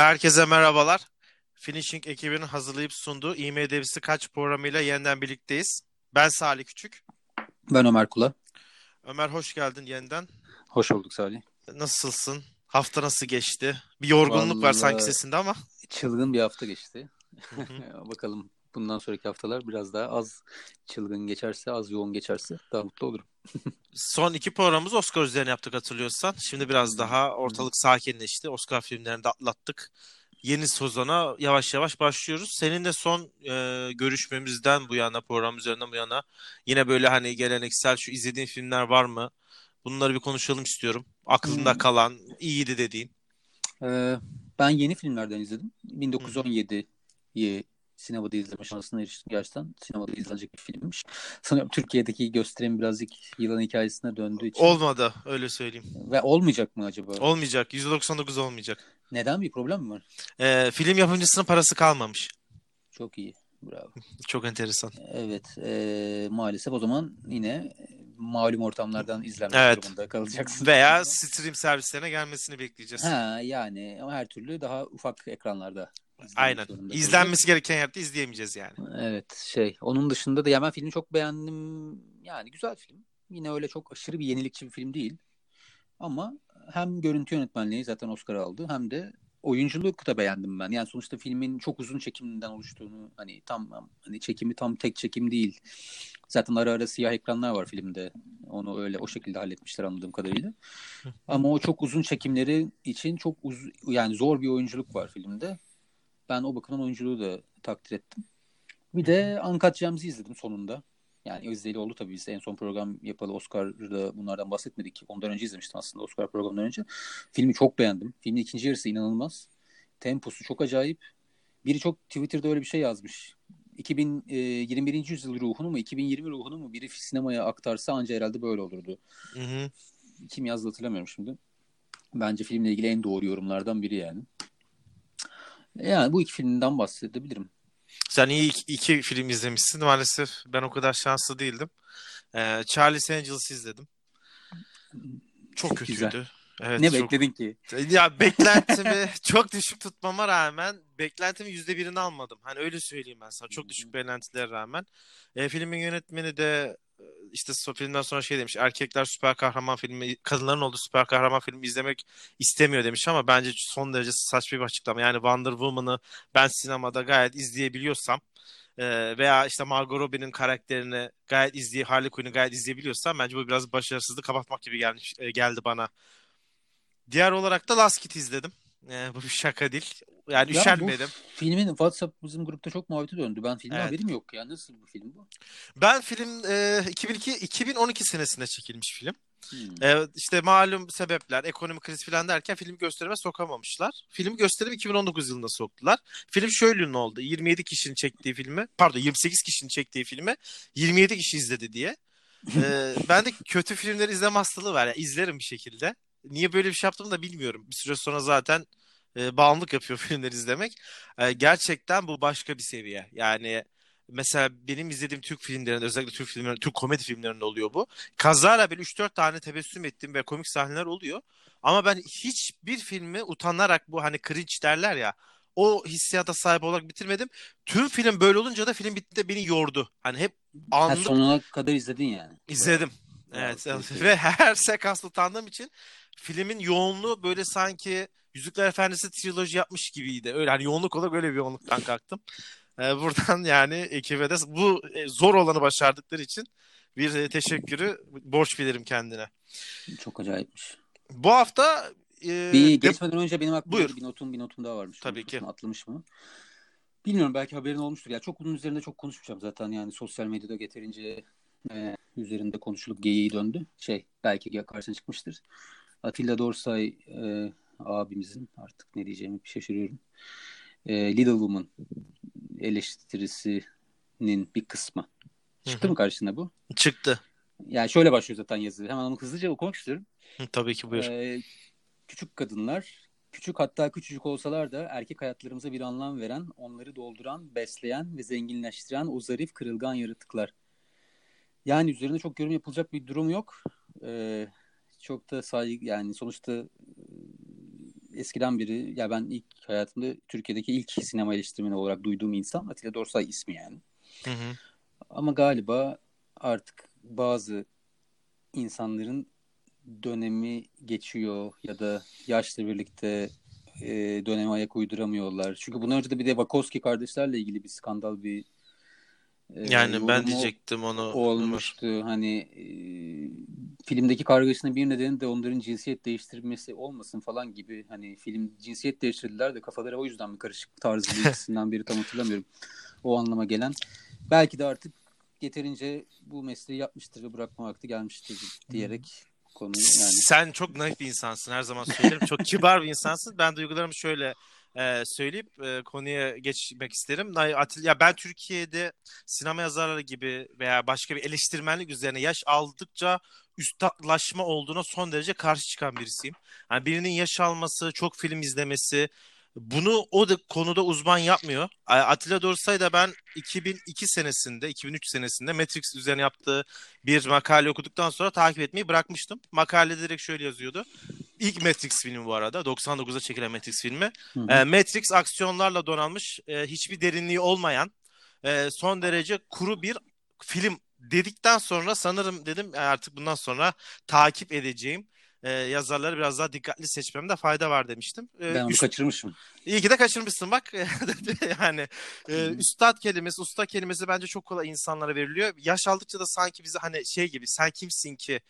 Herkese merhabalar. Finishing ekibinin hazırlayıp sunduğu IMDb'si kaç programıyla yeniden birlikteyiz. Ben Salih Küçük. Ben Ömer Kula. Ömer hoş geldin yeniden. Hoş bulduk Salih. Nasılsın? Hafta nasıl geçti? Bir yorgunluk var Vallahi- sanki sesinde ama. Çılgın bir hafta geçti. Bakalım bundan sonraki haftalar biraz daha az çılgın geçerse, az yoğun geçerse daha mutlu olurum. Son iki programımız Oscar üzerine yaptık hatırlıyorsan. Şimdi biraz daha ortalık sakinleşti. Oscar filmlerini de atlattık. Yeni sezona yavaş yavaş başlıyoruz. Senin de son e, görüşmemizden bu yana, program üzerinden bu yana yine böyle hani geleneksel şu izlediğin filmler var mı? Bunları bir konuşalım istiyorum. Aklında Hmm. kalan, iyiydi dediğin. Ee, ben yeni filmlerden izledim. 1917'yi sinemada izleme şansına eriştim. Gerçekten sinemada izlenecek bir filmmiş. Sanıyorum Türkiye'deki gösterim birazcık yılan hikayesine döndüğü için. Olmadı öyle söyleyeyim. Ve olmayacak mı acaba? Olmayacak. %99 olmayacak. Neden bir problem mi var? E, film yapımcısının parası kalmamış. Çok iyi. Bravo. Çok enteresan. Evet. ee, maalesef o zaman yine e, malum ortamlardan izlenmek Evet. durumunda kalacaksın. Veya stream servislerine gelmesini bekleyeceğiz. Ha yani ama her türlü daha ufak ekranlarda. Aynen. İzlenmesi gereken yerde izleyemeyeceğiz yani. Evet şey onun dışında da ya ben filmi çok beğendim. Yani güzel film. Yine öyle çok aşırı bir yenilikçi bir film değil. Ama hem görüntü yönetmenliği zaten Oscar aldı hem de oyunculuğu da beğendim ben. Yani sonuçta filmin çok uzun çekiminden oluştuğunu hani tam hani çekimi tam tek çekim değil. Zaten ara ara siyah ekranlar var filmde. Onu öyle o şekilde halletmişler anladığım kadarıyla. Ama o çok uzun çekimleri için çok uz yani zor bir oyunculuk var filmde. Ben o bakımdan oyunculuğu da takdir ettim. Bir de Uncut Gems'i izledim sonunda. Yani izleyeli oldu tabii biz en son program yapalı Oscar'da bunlardan bahsetmedik. Ondan önce izlemiştim aslında Oscar programından önce. Filmi çok beğendim. Filmin ikinci yarısı inanılmaz. Temposu çok acayip. Biri çok Twitter'da öyle bir şey yazmış. 2021. yüzyıl ruhunu mu 2020 ruhunu mu biri sinemaya aktarsa anca herhalde böyle olurdu. Hı hı. Kim yazdı hatırlamıyorum şimdi. Bence filmle ilgili en doğru yorumlardan biri yani. Yani bu iki filmden bahsedebilirim. Sen iyi iki, iki film izlemişsin. Maalesef ben o kadar şanslı değildim. Ee, Charlie's Angels izledim. Çok kötüydü. Güzel. Evet, ne çok- bekledin ki? Ya beklentimi çok düşük tutmama rağmen beklentimin yüzde birini almadım. Hani öyle söyleyeyim ben sana. Çok düşük beklentilere rağmen. E, filmin yönetmeni de işte so- filmden sonra şey demiş. Erkekler süper kahraman filmi, kadınların olduğu süper kahraman filmi izlemek istemiyor demiş ama bence son derece saçma bir açıklama. Yani Wonder Woman'ı ben sinemada gayet izleyebiliyorsam e, veya işte Margot Robbie'nin karakterini gayet izleye Harley Quinn'i gayet izleyebiliyorsam bence bu biraz başarısızlık kapatmak gibi gelmiş e, geldi bana. Diğer olarak da Last Kid izledim. Ee, bu bir şaka değil. Yani Ya üşenmedim. filmin WhatsApp bizim grupta çok muhabbeti döndü. Ben filmden Evet. haberim yok ya. Nasıl bu film bu? Ben film e, 2002 2012 senesinde çekilmiş film. Hmm. E, işte malum sebepler, ekonomik kriz falan derken filmi gösterime sokamamışlar. Filmi gösterim 2019 yılında soktular. Film şöyle ünlü oldu. 27 kişinin çektiği filmi, pardon 28 kişinin çektiği filmi 27 kişi izledi diye. E, ben de kötü filmleri izleme hastalığı var. Yani izlerim bir şekilde. Niye böyle bir şey yaptığımı da bilmiyorum. Bir süre sonra zaten e, bağımlılık yapıyor filmleri izlemek. E, gerçekten bu başka bir seviye. Yani mesela benim izlediğim Türk filmlerinde özellikle Türk filmlerinde, Türk komedi filmlerinde oluyor bu. Kazara böyle 3-4 tane tebessüm ettiğim ve komik sahneler oluyor. Ama ben hiçbir filmi utanarak bu hani cringe derler ya o hissiyata sahip olarak bitirmedim. Tüm film böyle olunca da film bitti de beni yordu. Hani hep Ha, anlık sonuna kadar izledin yani. izledim. Evet, ve her sekansta utandığım için filmin yoğunluğu böyle sanki Yüzükler Efendisi triloji yapmış gibiydi. Öyle hani yoğunluk olarak öyle bir yoğunluktan kalktım. Ee, buradan yani ekibe de bu e, zor olanı başardıkları için bir e, teşekkürü borç bilirim kendine. Çok acayipmiş. Bu hafta e, Bir de- geçmeden önce benim aklımda Buyur. bir notum bir notum daha varmış. Tabii ki. Atlamış mı? Bilmiyorum belki haberin olmuştur. Ya çok bunun üzerinde çok konuşmayacağım zaten yani sosyal medyada yeterince e, üzerinde konuşulup geyiği döndü. Şey belki karşına çıkmıştır. Atilla Dorsay e, abimizin artık ne diyeceğimi şaşırıyorum. E, Little Woman eleştirisinin bir kısmı. Çıktı Hı hı. mı karşına bu? çıktı. Yani şöyle başlıyor zaten yazı. Hemen onu hızlıca okumak istiyorum. Hı, Tabii ki buyur. Ee, küçük kadınlar, küçük hatta küçücük olsalar da erkek hayatlarımıza bir anlam veren, onları dolduran, besleyen ve zenginleştiren o zarif, kırılgan yaratıklar. Yani üzerine çok yorum yapılacak bir durum yok. Ee, çok da saygı yani sonuçta e, eskiden beri ya ben ilk hayatımda Türkiye'deki ilk sinema eleştirmeni olarak duyduğum insan Atilla Dorsay ismi yani. Hı hı. Ama galiba artık bazı insanların dönemi geçiyor ya da yaşla birlikte e, döneme ayak uyduramıyorlar. Çünkü bundan önce de bir de Wachowski kardeşlerle ilgili bir skandal bir e, Yani ben yorumu diyecektim onu. olmuştu. Hani e, filmdeki kargaşanın bir nedeni de onların cinsiyet değiştirmesi olmasın falan gibi. Hani film cinsiyet değiştirdiler de kafaları o yüzden mi karışık tarzı bir biri tam hatırlamıyorum. O anlama gelen. Belki de artık yeterince bu mesleği yapmıştır ve bırakma vakti gelmiştir diyerek konuyu yani. Sen çok naif bir insansın her zaman söylerim. çok kibar bir insansın. Ben duygularımı şöyle e, söyleyip e, konuya geçmek isterim. Atil- Ya ben Türkiye'de sinema yazarları gibi veya başka bir eleştirmenlik üzerine yaş aldıkça üstadlaşma olduğuna son derece karşı çıkan birisiyim. Yani birinin yaş alması, çok film izlemesi bunu o da konuda uzman yapmıyor. Atilla Dorsay da ben 2002 senesinde, 2003 senesinde Matrix üzerine yaptığı bir makale okuduktan sonra takip etmeyi bırakmıştım. Makalede direkt şöyle yazıyordu. İlk Matrix filmi bu arada. 99'da çekilen Matrix filmi. Hı hı. E, Matrix aksiyonlarla donanmış, e, hiçbir derinliği olmayan, e, son derece kuru bir film dedikten sonra sanırım dedim "E, artık bundan sonra takip edeceğim e, yazarları biraz daha dikkatli seçmemde fayda var demiştim. E, Ben onu üst- kaçırmışım. İyi ki de kaçırmışsın bak. yani e, üstad kelimesi, usta kelimesi bence çok kolay insanlara veriliyor. Yaş aldıkça da sanki bize hani şey gibi sen kimsin ki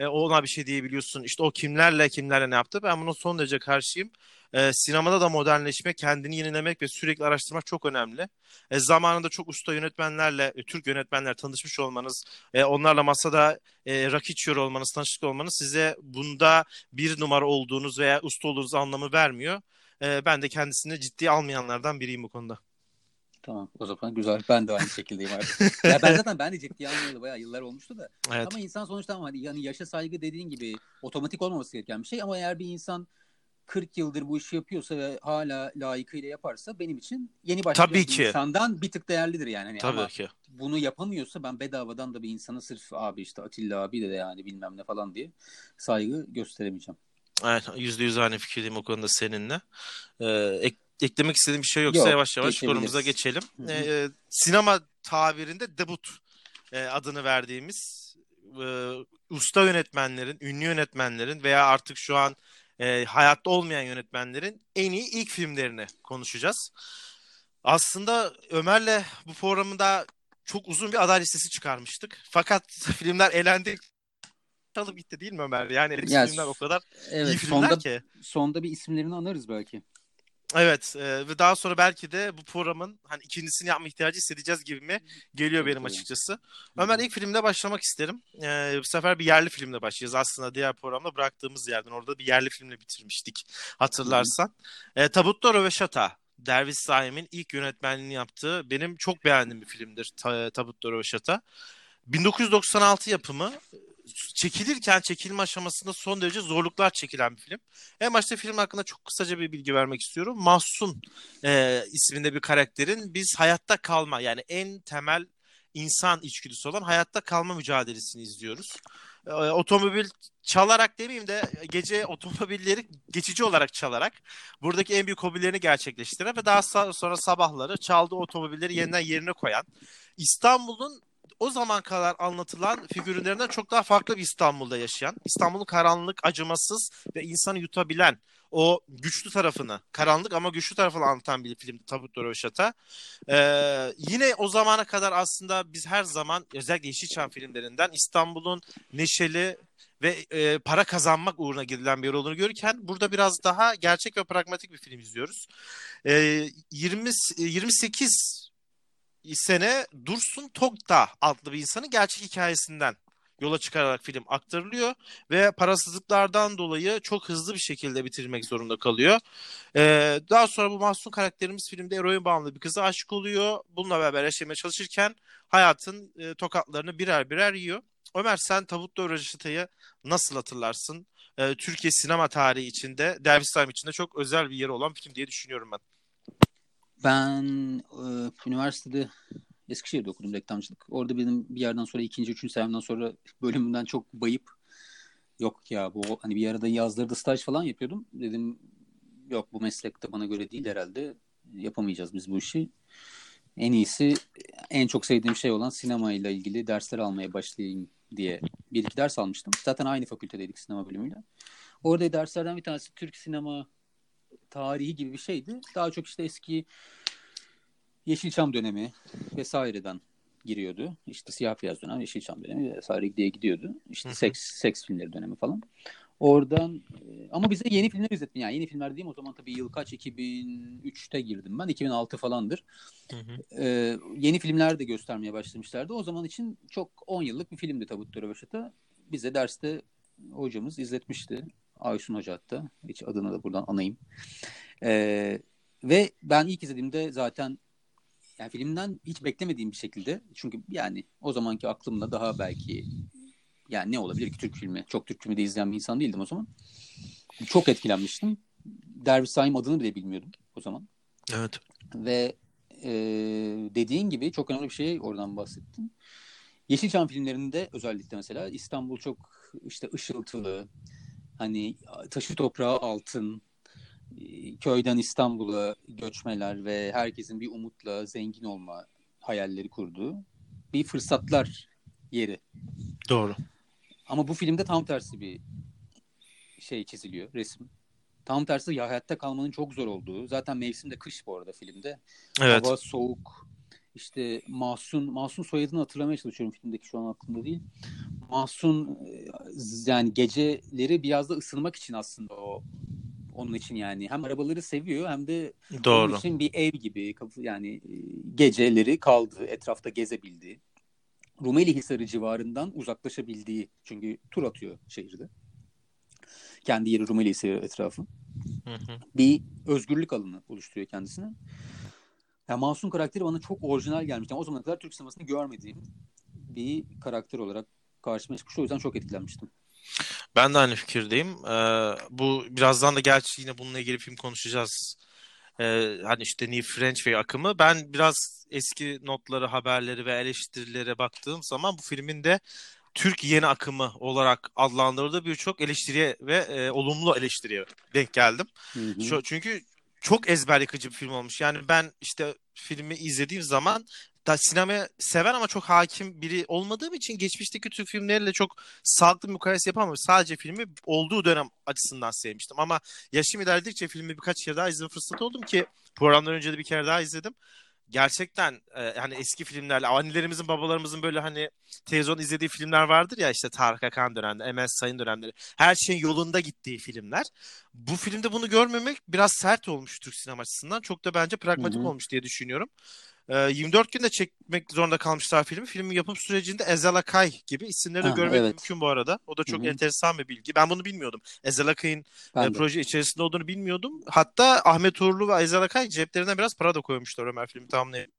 e, ona bir şey diyebiliyorsun. İşte o kimlerle kimlerle ne yaptı. Ben buna son derece karşıyım. E, sinemada da modernleşmek, kendini yenilemek ve sürekli araştırmak çok önemli. E, zamanında çok usta yönetmenlerle, e, Türk yönetmenler tanışmış olmanız, e, onlarla masada e, rakı içiyor olmanız, tanışık olmanız size bunda bir numara olduğunuz veya usta olduğunuz anlamı vermiyor. E, ben de kendisini ciddiye almayanlardan biriyim bu konuda. Tamam o zaman güzel. Ben de aynı şekildeyim artık. ya ben zaten ben de ciddiye almıyordu bayağı yıllar olmuştu da. Evet. Ama insan sonuçta ama hani yani yaşa saygı dediğin gibi otomatik olmaması gereken bir şey ama eğer bir insan 40 yıldır bu işi yapıyorsa ve hala layıkıyla yaparsa benim için yeni başlayan Tabii bir ki. insandan bir tık değerlidir yani. Hani Tabii ama ki. bunu yapamıyorsa ben bedavadan da bir insana sırf abi işte Atilla abi de yani bilmem ne falan diye saygı gösteremeyeceğim. Evet, yüzde yüz aynı fikirdeyim o konuda seninle. Ee, ek- eklemek istediğim bir şey yoksa Yok, yavaş yavaş konumuza geçelim. Hı hı. Ee, sinema tabirinde debut e, adını verdiğimiz e, usta yönetmenlerin, ünlü yönetmenlerin veya artık şu an e, hayatta olmayan yönetmenlerin en iyi ilk filmlerini konuşacağız. Aslında Ömer'le bu programda çok uzun bir aday listesi çıkarmıştık. Fakat filmler elendi. Çalıp gitti değil mi Ömer? Yani Ya, filmler o kadar Evet iyi filmler sonda, ki. sonda bir isimlerini anarız belki. Evet e, ve daha sonra belki de bu programın hani ikincisini yapma ihtiyacı hissedeceğiz gibi mi geliyor benim açıkçası. Ömer ilk filmle başlamak isterim. E, bu sefer bir yerli filmle başlayacağız. Aslında diğer programda bıraktığımız yerden orada bir yerli filmle bitirmiştik hatırlarsan. E, Tabutto Röveşata. Derviş Saim'in ilk yönetmenliğini yaptığı benim çok beğendiğim bir filmdir Ta- Tabutto Röveşata. 1996 yapımı çekilirken çekilme aşamasında son derece zorluklar çekilen bir film. En başta film hakkında çok kısaca bir bilgi vermek istiyorum. Mahsun e, isminde bir karakterin biz hayatta kalma yani en temel insan içgüdüsü olan hayatta kalma mücadelesini izliyoruz. E, otomobil çalarak demeyeyim de gece otomobilleri geçici olarak çalarak buradaki en büyük hobilerini gerçekleştiren ve daha sonra sabahları çaldığı otomobilleri yeniden yerine koyan İstanbul'un o zaman kadar anlatılan figürlerinden çok daha farklı bir İstanbul'da yaşayan, İstanbul'un karanlık, acımasız ve insanı yutabilen o güçlü tarafını, karanlık ama güçlü tarafını anlatan bir film Tabutto Röveşata. Ee, yine o zamana kadar aslında biz her zaman özellikle Yeşilçam filmlerinden İstanbul'un neşeli ve e, para kazanmak uğruna gidilen bir yol olduğunu görürken burada biraz daha gerçek ve pragmatik bir film izliyoruz. Ee, 20 28 sene Dursun Tokta adlı bir insanın gerçek hikayesinden yola çıkararak film aktarılıyor ve parasızlıklardan dolayı çok hızlı bir şekilde bitirmek zorunda kalıyor. Ee, daha sonra bu Mahsun karakterimiz filmde eroin bağımlı bir kıza aşık oluyor. Bununla beraber yaşamaya çalışırken hayatın e, tokatlarını birer birer yiyor. Ömer sen Tabutlu Röveşata'yı nasıl hatırlarsın? Ee, Türkiye sinema tarihi içinde, Derviş Saim içinde çok özel bir yeri olan film diye düşünüyorum ben. Ben e, üniversitede Eskişehir'de okudum reklamcılık. Orada benim bir yerden sonra ikinci, üçüncü senemden sonra bölümümden çok bayıp yok ya bu hani bir arada yazları da staj falan yapıyordum. Dedim yok bu meslekte bana göre değil herhalde yapamayacağız biz bu işi. En iyisi en çok sevdiğim şey olan sinema ile ilgili dersler almaya başlayayım diye bir iki ders almıştım. Zaten aynı fakültedeydik sinema bölümüyle. Orada derslerden bir tanesi Türk sinema tarihi gibi bir şeydi. Daha çok işte eski Yeşilçam dönemi vesaireden giriyordu. İşte siyah beyaz dönem, Yeşilçam dönemi vesaire diye gidiyordu. İşte seks seks filmleri dönemi falan. Oradan e, ama bize yeni filmler izletti. Yani yeni filmler diyeyim o zaman tabii yıl kaç 2003'te girdim ben. 2006 falandır. Hı hı. Ee, yeni filmler de göstermeye başlamışlardı. O zaman için çok 10 yıllık bir filmdi Tabut Röveşat'a. Bize derste hocamız izletmişti. Aysun Hoca hatta. Hiç adını da buradan anayım. Ee, ve ben ilk izlediğimde zaten yani filmden hiç beklemediğim bir şekilde çünkü yani o zamanki aklımda daha belki yani ne olabilir ki Türk filmi? Çok Türk filmi de izleyen bir insan değildim o zaman. Çok etkilenmiştim. Derviş Saim adını bile bilmiyordum o zaman. Evet. Ve e, dediğin gibi çok önemli bir şey oradan bahsettin. Yeşilçam filmlerinde özellikle mesela İstanbul çok işte ışıltılı, hani taşı toprağı altın, köyden İstanbul'a göçmeler ve herkesin bir umutla zengin olma hayalleri kurduğu bir fırsatlar yeri. Doğru. Ama bu filmde tam tersi bir şey çiziliyor, resim. Tam tersi ya hayatta kalmanın çok zor olduğu. Zaten mevsim de kış bu arada filmde. Evet. Hava soğuk. İşte Mahsun, Mahsun soyadını hatırlamaya çalışıyorum filmdeki şu an aklımda değil. Mahsun yani geceleri biraz da ısınmak için aslında o onun için yani hem arabaları seviyor hem de Doğru. onun için bir ev gibi yani geceleri kaldı etrafta gezebildi. Rumeli Hisarı civarından uzaklaşabildiği çünkü tur atıyor şehirde. Kendi yeri Rumeli Hisarı etrafı. Hı hı. Bir özgürlük alanı oluşturuyor kendisine. Yani Masum karakteri bana çok orijinal gelmişti. Yani o zamana kadar Türk sinemasını görmediğim bir karakter olarak karşıma çıkmış. O yüzden çok etkilenmiştim. Ben de aynı fikirdeyim. Ee, bu birazdan da gerçi yine bununla ilgili film konuşacağız. Ee, hani işte New French ve akımı. Ben biraz eski notları, haberleri ve eleştirilere baktığım zaman bu filmin de Türk yeni akımı olarak adlandırıldığı birçok eleştiriye ve e, olumlu eleştiriye denk geldim. Hı hı. Şu, çünkü çok ezber yıkıcı bir film olmuş. Yani ben işte filmi izlediğim zaman da sinemayı seven ama çok hakim biri olmadığım için geçmişteki Türk filmleriyle çok sağlıklı mukayese yapamam. Sadece filmi olduğu dönem açısından sevmiştim. Ama yaşım ilerledikçe filmi birkaç kere daha izleme fırsatı oldum ki programdan önce de bir kere daha izledim. Gerçekten e, hani eski filmlerle annelerimizin babalarımızın böyle hani televizyon izlediği filmler vardır ya işte Tarık Akan dönemleri, Emel Sayın dönemleri. Her şeyin yolunda gittiği filmler. Bu filmde bunu görmemek biraz sert olmuş Türk sinema açısından. Çok da bence pragmatik Hı hı. olmuş diye düşünüyorum. Ee, 24 günde çekmek zorunda kalmışlar filmi. Filmin yapım sürecinde Ezel Akay gibi isimleri de Ha, görmek evet. mümkün bu arada. O da çok Hı hı. enteresan bir bilgi. Ben bunu bilmiyordum. Ezel Akay'ın e, proje içerisinde olduğunu bilmiyordum. Hatta Ahmet Uğurlu ve Ezel Akay ceplerine biraz para da koymuşlar Ömer filmi tamamlayıp.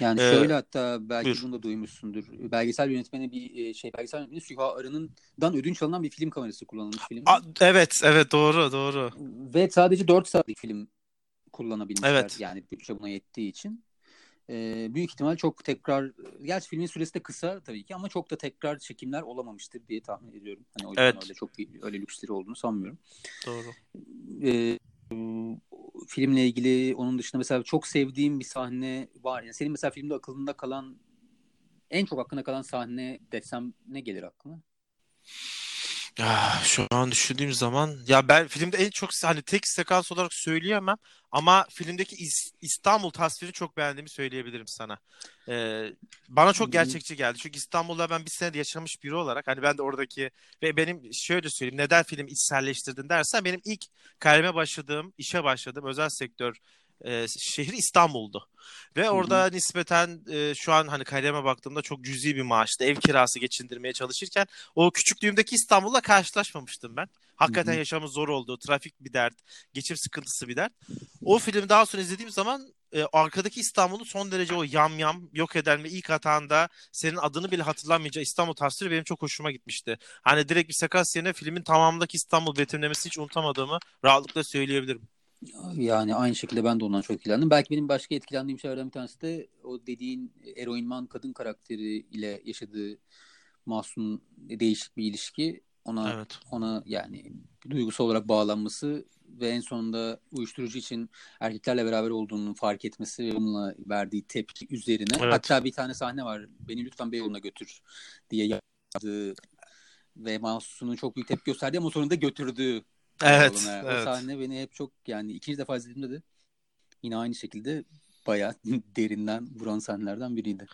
Yani Ee, şöyle hatta belki buyur. bunu da duymuşsundur. Belgesel yönetmeni bir e, şey belgesel yönetmeni Süha Arı'ndan ödünç alınan bir film kamerası kullanılmış filmde. A- evet, evet doğru, doğru. Ve sadece 4 saatlik film kullanabilmişler. Evet. Yani bütçe buna yettiği için. Ee, büyük ihtimal çok tekrar gerçi filmin süresi de kısa tabii ki ama çok da tekrar çekimler olamamıştır diye tahmin ediyorum. Hani o yüzden Evet. öyle çok bir, öyle lüksleri olduğunu sanmıyorum. Doğru. Ee, filmle ilgili onun dışında mesela çok sevdiğim bir sahne var. Yani senin mesela filmde akılında kalan en çok aklına kalan sahne desem ne gelir aklına? Ya, şu an düşündüğüm zaman ya ben filmde en çok hani tek sekans olarak söyleyemem ama filmdeki İs- İstanbul tasviri çok beğendiğimi söyleyebilirim sana. Ee, bana çok gerçekçi geldi. Çünkü İstanbul'da ben bir senede yaşamış biri olarak hani ben de oradaki ve benim şöyle söyleyeyim neden film içselleştirdin dersen benim ilk kariyerime başladığım, işe başladığım özel sektör e, şehri İstanbul'du. Ve orada nispeten e, şu an hani kariyerime baktığımda çok cüzi bir maaşta ev kirası geçindirmeye çalışırken o küçüklüğümdeki İstanbul'la karşılaşmamıştım ben. Hakikaten yaşamın zor olduğu, trafik bir dert, geçim sıkıntısı bir dert. O filmi daha sonra izlediğim zaman e, arkadaki İstanbul'un son derece o yam yam yok eden ve ilk hatanda senin adını bile hatırlamayacağı İstanbul tasviri benim çok hoşuma gitmişti. Hani direkt bir sekans yerine filmin tamamındaki İstanbul betimlemesini hiç unutamadığımı rahatlıkla söyleyebilirim. Yani aynı şekilde ben de ondan çok etkilendim. Belki benim başka etkilendiğim şeylerden bir tanesi de o dediğin eroinman kadın karakteri ile yaşadığı masum değişik bir ilişki. Ona Evet. ona yani duygusal olarak bağlanması ve en sonunda uyuşturucu için erkeklerle beraber olduğunu fark etmesi ve onunla verdiği tepki üzerine. Evet. Hatta bir tane sahne var. Beni lütfen Beyoğlu'na götür diye yaptığı ve Mahsus'un çok büyük tepki gösterdi ama sonunda götürdüğü Evet. O evet. sahne beni hep çok yani ikinci defa izlediğimde de yine aynı şekilde bayağı derinden vuran sahnelerden biriydi.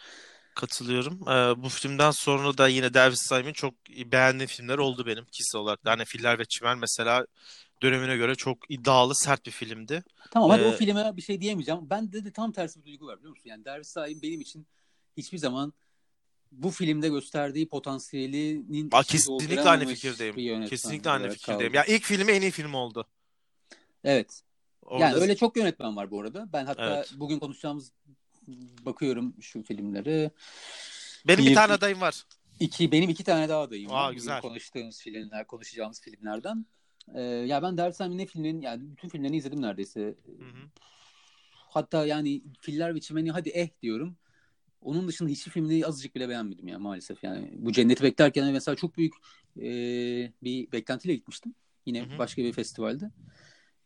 Katılıyorum. Ee, bu filmden sonra da yine David Simon'ın çok beğendiğim filmler oldu benim kişisel olarak. da. Hani Filler ve Çimen mesela dönemine göre çok iddialı, sert bir filmdi. Tamam hadi Ee, o filme bir şey diyemeyeceğim. Ben de, de tam tersi bir duygu var biliyor musun? Yani Derviş Saim benim için hiçbir zaman bu filmde gösterdiği potansiyelinin Aa, kesinlikle aynı fikirdeyim. Kesinlikle aynı fikirdeyim. kaldı. Ya ilk filmi en iyi film oldu. Evet. Orada Yani öyle çok yönetmen var bu arada. Ben hatta Evet. bugün konuşacağımız bakıyorum şu filmlere. benim bir bir- tane adayım var. İki, benim iki tane daha adayım Aa, var. Bugün güzel. konuştuğumuz filmler, konuşacağımız filmlerden. Ee, ya ben Saim'in ne filmlerin, yani bütün filmlerini izledim neredeyse. Hı hı. Hatta yani Filler ve Çimeni hadi eh diyorum. Onun dışında hiçbir filmini azıcık bile beğenmedim ya maalesef. Yani bu Cenneti beklerken mesela çok büyük e, bir beklentiyle gitmiştim. Yine Hı hı. başka bir festivalde.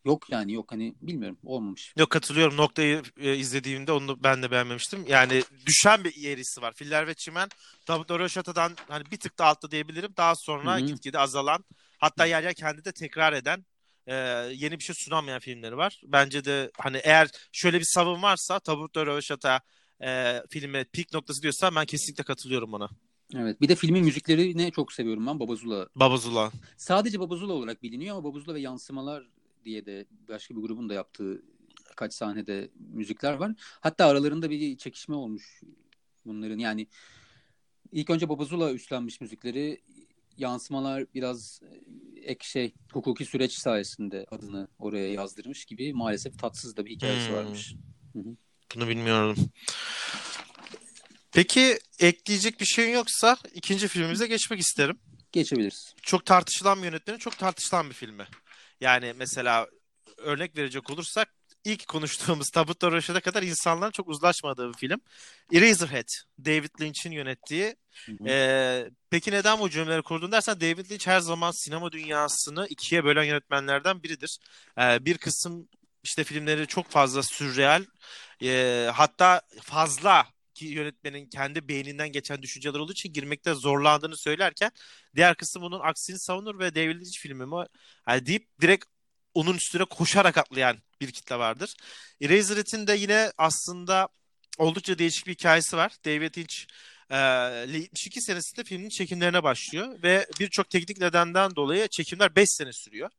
Yok yani yok hani bilmiyorum olmamış. Yok katılıyorum. Noktayı e, izlediğimde onu ben de beğenmemiştim. Yani düşen bir yerisi var. Filler ve Çimen Davut Röşata'dan hani bir tık da altta diyebilirim. Daha sonra Hı hı. gitgide azalan hatta yer yer kendi de tekrar eden e, yeni bir şey sunamayan filmleri var. Bence de hani eğer şöyle bir savun varsa Davut Röşata e, filme peak noktası diyorsa ben kesinlikle katılıyorum ona. Evet. Bir de filmin müziklerini çok seviyorum ben Babazula. Babazula. Sadece Babazula olarak biliniyor ama Babazula ve Yansımalar diye de başka bir grubun da yaptığı birkaç sahnede müzikler var. Hatta aralarında bir çekişme olmuş bunların. Yani ilk önce Babazula üstlenmiş müzikleri yansımalar biraz ek şey hukuki süreç sayesinde adını oraya yazdırmış gibi maalesef tatsız da bir hikayesi Hmm. varmış. Bunu bilmiyorum. Peki ekleyecek bir şeyin yoksa ikinci filmimize geçmek isterim. Geçebiliriz. çok tartışılan bir yönetmenin çok tartışılan bir filmi. Yani mesela örnek verecek olursak ilk konuştuğumuz Tabutta Röşat'a kadar insanların çok uzlaşmadığı bir film. Eraserhead, David Lynch'in yönettiği. Hı hı. Ee, peki neden bu cümleleri kurdun dersen David Lynch her zaman sinema dünyasını ikiye bölen yönetmenlerden biridir. Ee, bir kısım işte filmleri çok fazla sürreal ee, hatta fazla ki yönetmenin kendi beyninden geçen düşünceler olduğu için girmekte zorlandığını söylerken diğer kısım bunun aksini savunur ve David Lynch filmi mi yani deyip direkt onun üstüne koşarak atlayan bir kitle vardır. Eraserhead'in de yine aslında oldukça değişik bir hikayesi var. David Lynch e, 72 senesinde filmin çekimlerine başlıyor ve birçok teknik nedenden dolayı çekimler 5 sene sürüyor.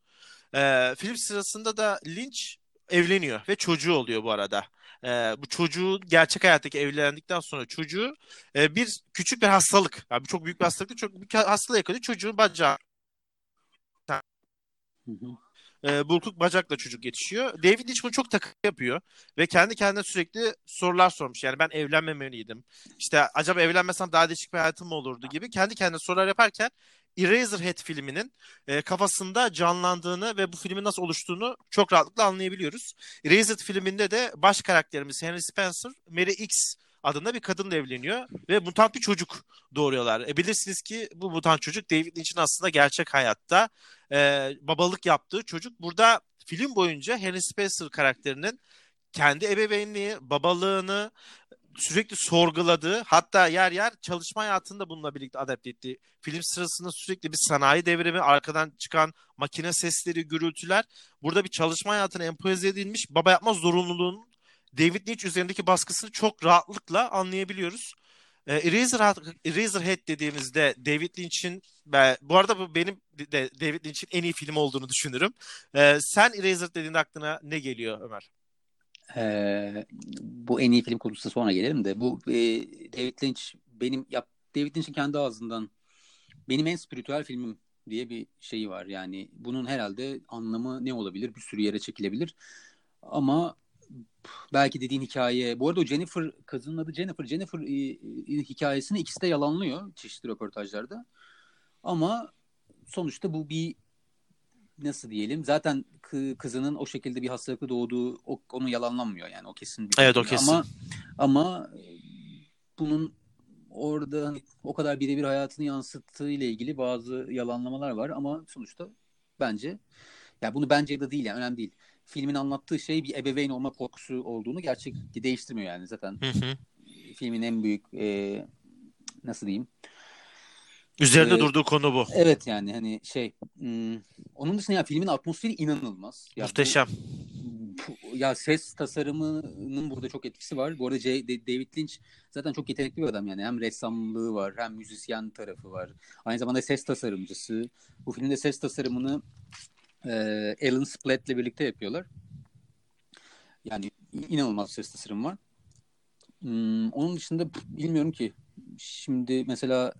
E, film sırasında da Lynch evleniyor ve çocuğu oluyor bu arada. E, bu çocuğu gerçek hayattaki evlendikten sonra çocuğu e, bir küçük bir hastalık. Yani çok büyük bir hastalık değil, çok büyük bir hastalığa yakalıyor. Çocuğun bacağı e, burkuk bacakla çocuk yetişiyor. David Lynch bunu çok takı yapıyor ve kendi kendine sürekli sorular sormuş. Yani ben evlenmemeliydim. İşte acaba evlenmesem daha değişik bir hayatım mı olurdu gibi kendi kendine sorular yaparken Eraserhead filminin e, kafasında canlandığını ve bu filmin nasıl oluştuğunu çok rahatlıkla anlayabiliyoruz. Eraserhead filminde de baş karakterimiz Henry Spencer, Mary X adında bir kadınla evleniyor ve mutant bir çocuk doğuruyorlar. E, bilirsiniz ki bu mutant çocuk David Lynch'in aslında gerçek hayatta e, babalık yaptığı çocuk. Burada film boyunca Henry Spencer karakterinin kendi ebeveynliği, babalığını sürekli sorguladığı hatta yer yer çalışma hayatında bununla birlikte adapte ettiği film sırasında sürekli bir sanayi devrimi, arkadan çıkan makine sesleri, gürültüler burada bir çalışma hayatına empoze edilmiş baba yapma zorunluluğunun David Lynch üzerindeki baskısını çok rahatlıkla anlayabiliyoruz. E, Eraserhead, Eraserhead dediğimizde David Lynch'in bu arada bu benim de David Lynch'in en iyi film olduğunu düşünürüm. E, sen Eraserhead dediğinde aklına ne geliyor Ömer? Ee, bu en iyi film konusuna sonra gelelim de bu e, David Lynch benim yap David Lynch'in kendi ağzından benim en spiritüel filmim diye bir şeyi var. Yani bunun herhalde anlamı ne olabilir? Bir sürü yere çekilebilir. Ama belki dediğin hikaye bu arada o Jennifer kızının adı Jennifer Jennifer e, e, hikayesini ikisi de yalanlıyor çeşitli röportajlarda. Ama sonuçta bu bir nasıl diyelim zaten kı- kızının o şekilde bir hastalıkla doğduğu o, onu yalanlanmıyor yani o kesin bir Evet, o kesin. ama ama e, bunun orada hani o kadar birebir hayatını yansıttığı ile ilgili bazı yalanlamalar var ama sonuçta bence Ya bunu bence da değil yani önemli değil. Filmin anlattığı şey bir ebeveyn olma korkusu olduğunu gerçek değiştirmiyor yani zaten. Hı hı. Filmin en büyük e, nasıl diyeyim? Üzerinde Ee, durduğu konu bu. Evet yani hani şey hmm, onun dışında ya filmin atmosferi inanılmaz. Ya Muhteşem. bu- ya ses tasarımının burada çok etkisi var. Bu arada J- De- David Lynch zaten çok yetenekli bir adam yani. Hem ressamlığı var hem müzisyen tarafı var. Aynı zamanda ses tasarımcısı. Bu filmde ses tasarımını e, Alan Splett'le birlikte yapıyorlar. Yani inanılmaz ses tasarım var. Hmm, onun dışında bilmiyorum ki. Şimdi mesela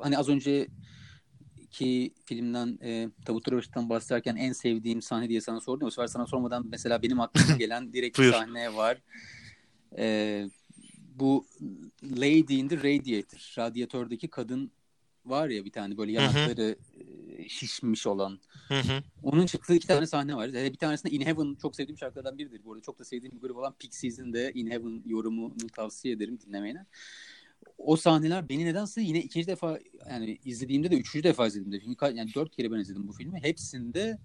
hani az önce ki filmden e, Tabut Röveş'ten bahsederken en sevdiğim sahne diye sana sordum. O sefer sana sormadan mesela benim aklıma gelen direkt bir sahne var. E, bu Lady in the Radiator. Radyatördeki kadın var ya bir tane böyle yanakları e, şişmiş olan. Onun çıktığı iki tane sahne var. Hele bir tanesinde In Heaven çok sevdiğim şarkılardan biridir. Bu arada çok da sevdiğim bir grup olan Pixies'in de In Heaven yorumunu tavsiye ederim dinlemeyene. O sahneler beni nedense yine ikinci defa yani izlediğimde de üçüncü defa izlediğimde filmi ka- yani dört kere ben izledim bu filmi. Hepsinde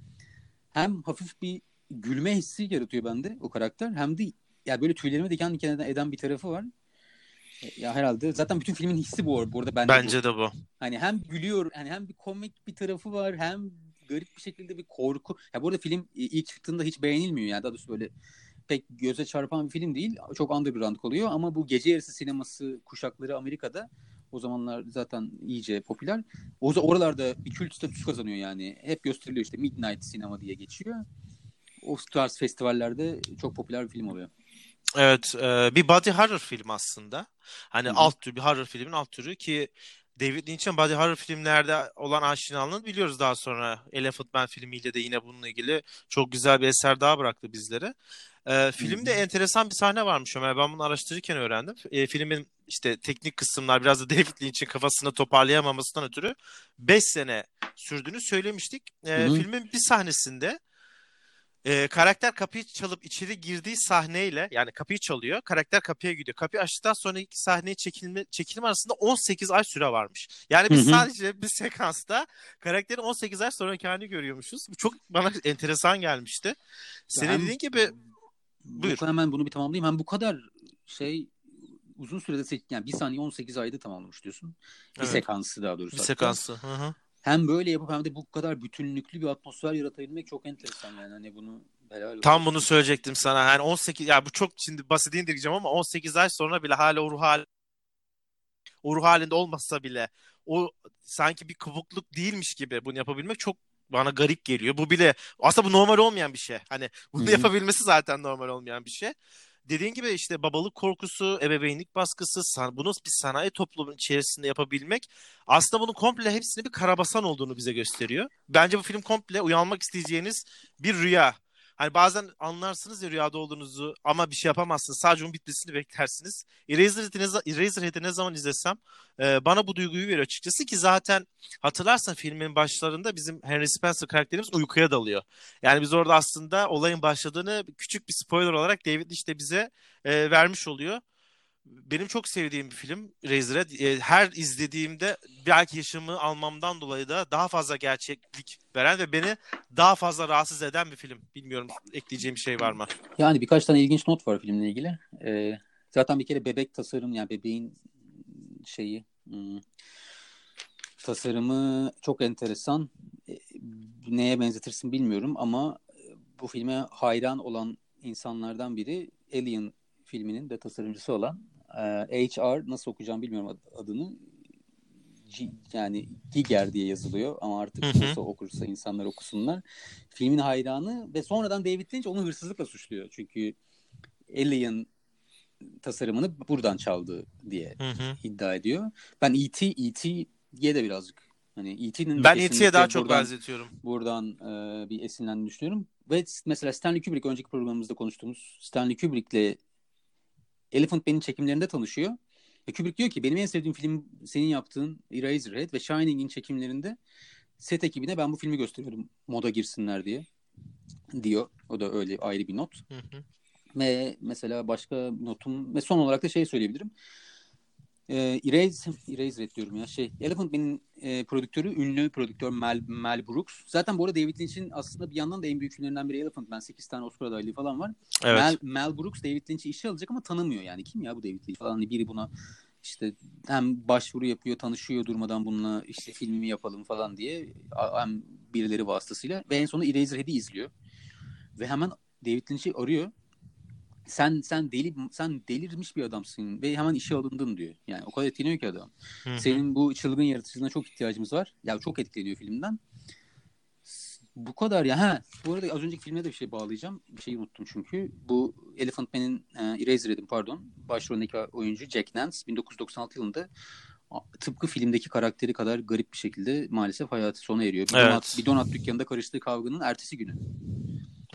hem hafif bir gülme hissi yaratıyor bende o karakter hem de ya böyle tüylerimi diken diken eden, bir tarafı var. E, Ya herhalde zaten bütün filmin hissi bu, bu arada bende bu. Bence de bu. Hani hem gülüyor, hani hem bir komik bir tarafı var, hem garip bir şekilde bir korku. Ya bu arada film ilk çıktığında hiç beğenilmiyor yani. Daha doğrusu böyle pek göze çarpan bir film değil. Çok underground oluyor ama bu gece yarısı sineması kuşakları Amerika'da o zamanlar zaten iyice popüler. O oralarda bir kült statüsü kazanıyor yani. Hep gösteriliyor işte Midnight sinema diye geçiyor. O tarz festivallerde çok popüler bir film oluyor. Evet, e, bir body horror film aslında. Hani Hı hı. alt tür bir horror filmin alt türü ki David Lynch'in body horror filmlerde olan aşinalığını biliyoruz daha sonra. Elephant Man filmiyle de yine bununla ilgili çok güzel bir eser daha bıraktı bizlere. E, filmde hı. enteresan bir sahne varmış Ömer. Ben bunu araştırırken öğrendim. E, filmin işte teknik kısımlar biraz da David Lynch'in kafasını toparlayamamasından ötürü 5 sene sürdüğünü söylemiştik. E, hı. filmin bir sahnesinde e, karakter kapıyı çalıp içeri girdiği sahneyle yani kapıyı çalıyor. Karakter kapıya gidiyor. Kapıyı açtıktan sonraki sahneye çekilme, çekilme arasında 18 ay süre varmış. Yani biz Hı hı. sadece bir sekansta karakterin 18 ay sonraki halini görüyormuşuz. Bu çok bana enteresan gelmişti. Senin Hem- dediğin gibi Buyur. Bu, hemen bunu bir tamamlayayım. Hem bu kadar şey uzun sürede yani bir saniye 18 ayda tamamlamış diyorsun. Bir Evet. sekansı daha doğrusu. bir hatta. sekansı. Hı hı. Hem böyle yapıp hem de bu kadar bütünlüklü bir atmosfer yaratabilmek çok enteresan yani. Hani bunu helal olsun. Tam bunu söyleyecektim sana. Yani 18 ya bu çok şimdi basit indireceğim ama 18 ay sonra bile hala o ruh hal o ruh halinde olmasa bile o sanki bir kopukluk değilmiş gibi bunu yapabilmek çok bana garip geliyor. Bu bile aslında bu normal olmayan bir şey. Hani bunu Hı hı. yapabilmesi zaten normal olmayan bir şey. Dediğin gibi işte babalık korkusu, ebeveynlik baskısı, bunu bir sanayi toplumunun içerisinde yapabilmek aslında bunun komple hepsini bir karabasan olduğunu bize gösteriyor. Bence bu film komple uyanmak isteyeceğiniz bir rüya. Hani bazen anlarsınız ya rüyada olduğunuzu ama bir şey yapamazsınız. Sadece onun bitmesini beklersiniz. Eraserhead'i ne, Eraserhead'i ne zaman izlesem e, bana bu duyguyu veriyor açıkçası ki zaten hatırlarsan filmin başlarında bizim Henry Spencer karakterimiz uykuya dalıyor. Yani biz orada aslında olayın başladığını küçük bir spoiler olarak David işte bize e, vermiş oluyor. Benim çok sevdiğim bir film Eraserhead. E, her izlediğimde belki yaşımı almamdan dolayı da daha fazla gerçeklik veren ve beni daha fazla rahatsız eden bir film. Bilmiyorum ekleyeceğim bir şey var mı? Yani birkaç tane ilginç not var filmle ilgili. Ee, zaten bir kere bebek tasarım yani bebeğin şeyi hmm, tasarımı çok enteresan. Ee, neye benzetirsin bilmiyorum ama bu filme hayran olan insanlardan biri Alien filminin de tasarımcısı olan e, HR nasıl okuyacağım bilmiyorum ad- adını. G- yani Giger diye yazılıyor ama artık Hı hı. nasıl okursa insanlar okusunlar. Filmin hayranı ve sonradan David Lynch onu hırsızlıkla suçluyor. Çünkü Alien tasarımını buradan çaldı diye Hı hı. iddia ediyor. Ben E.T. E.T.'ye de birazcık hani E.T.'nin Ben E.T.'ye daha çok buradan, benzetiyorum. buradan e, bir esinlendiğini düşünüyorum. Ve mesela Stanley Kubrick önceki programımızda konuştuğumuz Stanley Kubrick'le Elephant Man'in çekimlerinde tanışıyor. Ve Kubrick diyor ki benim en sevdiğim film senin yaptığın Eraserhead ve Shining'in çekimlerinde set ekibine ben bu filmi gösteriyorum moda girsinler diye diyor. O da öyle ayrı bir not. Hı hı. Ve mesela başka notum ve son olarak da şey söyleyebilirim. E, Erase, Eraserhead diyorum ya. Şey, Elephant Man'in e, prodüktörü, ünlü prodüktör Mel, Mel Brooks. Zaten bu arada David Lynch'in aslında bir yandan da en büyük filmlerinden biri Elephant Man. 8 tane Oscar adaylığı falan var. Evet. Mel, Mel Brooks David Lynch'i işe alacak ama tanımıyor yani. Kim ya bu David Lynch falan. Hani biri buna işte hem başvuru yapıyor, tanışıyor durmadan bununla işte filmimi yapalım falan diye hem birileri vasıtasıyla ve en sonunda Eraserhead'i izliyor. Ve hemen David Lynch'i arıyor. Sen sen deli sen delirmiş bir adamsın ve hemen işe alındın diyor. Yani o kadar etkileniyor ki adam. Hı-hı. Senin bu çılgın yaratıcılığına çok ihtiyacımız var. Ya çok etkileniyor filmden. Bu kadar ya. Ha, bu arada az önceki filme de bir şey bağlayacağım. Bir şeyi unuttum çünkü. Bu Elephant Man'in e, Eraserhead'in pardon. Başrolündeki oyuncu Jack Nance 1996 yılında tıpkı filmdeki karakteri kadar garip bir şekilde maalesef hayatı sona eriyor. Bir, Evet. donat, bir donat dükkanında karıştığı kavganın ertesi günü.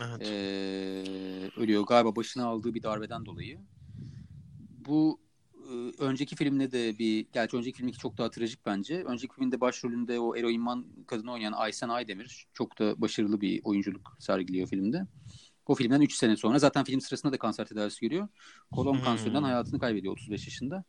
Evet. Ee, ölüyor galiba başına aldığı bir darbeden dolayı. Bu e, önceki filmde de bir gerçi önceki filmdeki çok daha trajik bence. Önceki filmde başrolünde o eroinman kadını oynayan Aysen Aydemir çok da başarılı bir oyunculuk sergiliyor filmde. O filmden 3 sene sonra zaten film sırasında da kanser tedavisi görüyor. Kolon Hmm. kanserinden hayatını kaybediyor 35 yaşında.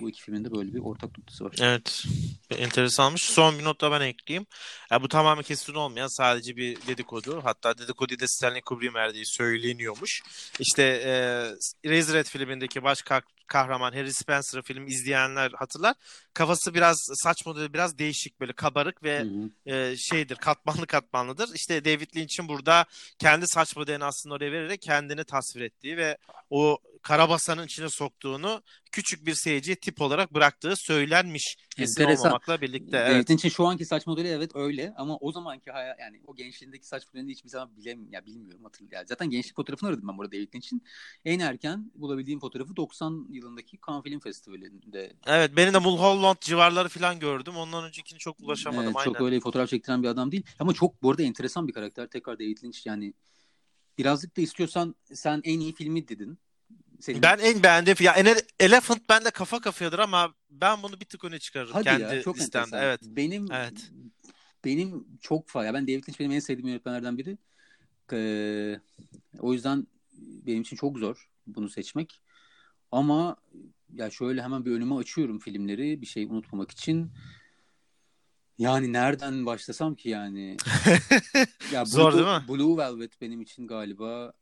Bu iki filmin de böyle bir ortak noktası var. Evet. Enteresanmış. Son bir not da ben ekleyeyim. Ya bu tamamen kesin olmayan sadece bir dedikodu. Hatta dedikoduda Stanley Kubrick'in verdiği söyleniyormuş. İşte e, Eraserhead filmindeki baş kah- kahraman Harry Spencer'ı film izleyenler hatırlar. Kafası biraz saç modeli biraz değişik böyle kabarık ve Hı hı. e, şeydir katmanlı katmanlıdır. İşte David Lynch'in burada kendi saç modelini aslında oraya vererek kendini tasvir ettiği ve o karabasanın içine soktuğunu küçük bir seyirciye tip olarak bıraktığı söylenmiş. Kesin Enteresan. olmamakla birlikte. Evet. David Lynch'in şu anki saç modeli evet öyle ama o zamanki hayal yani o gençliğindeki saç modelini hiçbir zaman bilem ya bilmiyorum hatırlıyorum. Zaten gençlik fotoğrafını aradım ben burada David Lynch'in. En erken bulabildiğim fotoğrafı 90 yılındaki Cannes Film Festivali'nde. Evet benim de Mulholland civarları falan gördüm. Ondan öncekini çok ulaşamadım. Evet, aynen. çok öyle fotoğraf çektiren bir adam değil. Ama çok bu arada enteresan bir karakter. Tekrar David Lynch yani birazcık da istiyorsan sen en iyi filmi dedin. Senin Ben en beğendiğim ya Ele- Elephant bende kafa kafayadır ama ben bunu bir tık öne çıkarırım Hadi kendi ya çok listemde. enteresan. Evet. Benim Evet. benim çok fazla. Ben David Lynch benim en sevdiğim yönetmenlerden biri. Ee, o yüzden benim için çok zor bunu seçmek. Ama ya şöyle hemen bir önüme açıyorum filmleri bir şey unutmamak için. Yani nereden başlasam ki yani? Ya Zor Blue, değil mi? Blue Velvet benim için galiba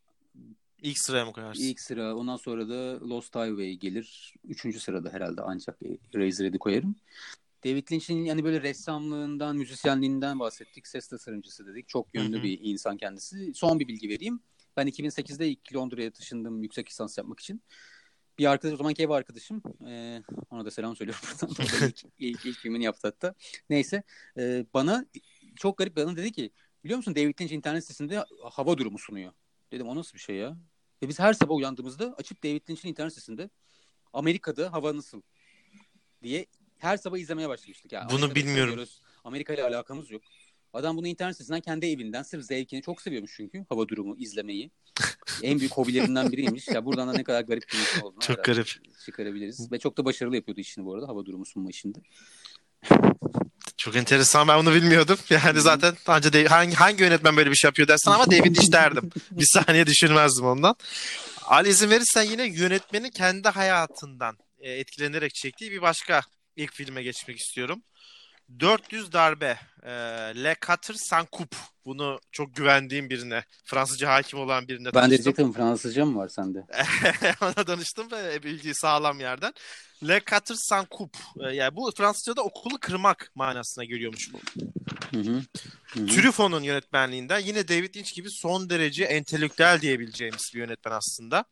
İlk sıraya mı koyarsın? ilk sıra. Ondan sonra da Lost Highway gelir. Üçüncü sırada herhalde ancak Razorhead'i koyarım. David Lynch'in yani böyle ressamlığından, müzisyenliğinden bahsettik. Ses tasarımcısı dedik. Çok yönlü bir insan kendisi. Son bir bilgi vereyim. Ben 2008'de ilk Londra'ya taşındım yüksek lisans yapmak için. Bir arkadaş, o zamanki ev arkadaşım. e, ona da selam söylüyorum buradan. İlk, ilk, ilk filmini yaptı hatta. Neyse. e, bana çok garip bir adam dedi ki biliyor musun David Lynch internet sitesinde hava durumu sunuyor. Dedim o nasıl bir şey ya? Ve biz her sabah uyandığımızda açıp David Lynch'in internet sitesinde Amerika'da hava nasıl diye her sabah izlemeye başlamıştık. Ya. Bunu Amerika'da bilmiyorum. Amerika ile alakamız yok. Adam bunu internet sitesinden kendi evinden sırf zevkini çok seviyormuş çünkü hava durumu izlemeyi. en büyük hobilerinden biriymiş. Ya buradan da ne kadar garip bir insan olduğunu Çok garip. çıkarabiliriz. Ve çok da başarılı yapıyordu işini bu arada hava durumu sunma işinde. Çok enteresan ben bunu bilmiyordum. Yani zaten anca de- hangi hangi yönetmen böyle bir şey yapıyor dersen ama David Lynch derdim. bir saniye düşünmezdim ondan. Ali izin verirsen yine yönetmenin kendi hayatından e, etkilenerek çektiği bir başka ilk filme geçmek istiyorum. 400 darbe. E, Le Quatre Sans Coupe. Bunu çok güvendiğim birine, Fransızca hakim olan birine Ben de tanıştım. diyecektim Fransızca mı var sende? Ona danıştım ve bildiği sağlam yerden. Le Quatre Sans Coupe. E, yani bu Fransızca'da okulu kırmak manasına geliyormuş bu. Hı hı. Hı hı. Truffaut'un yönetmenliğinden yine David Lynch gibi son derece entelektüel diyebileceğimiz bir yönetmen aslında.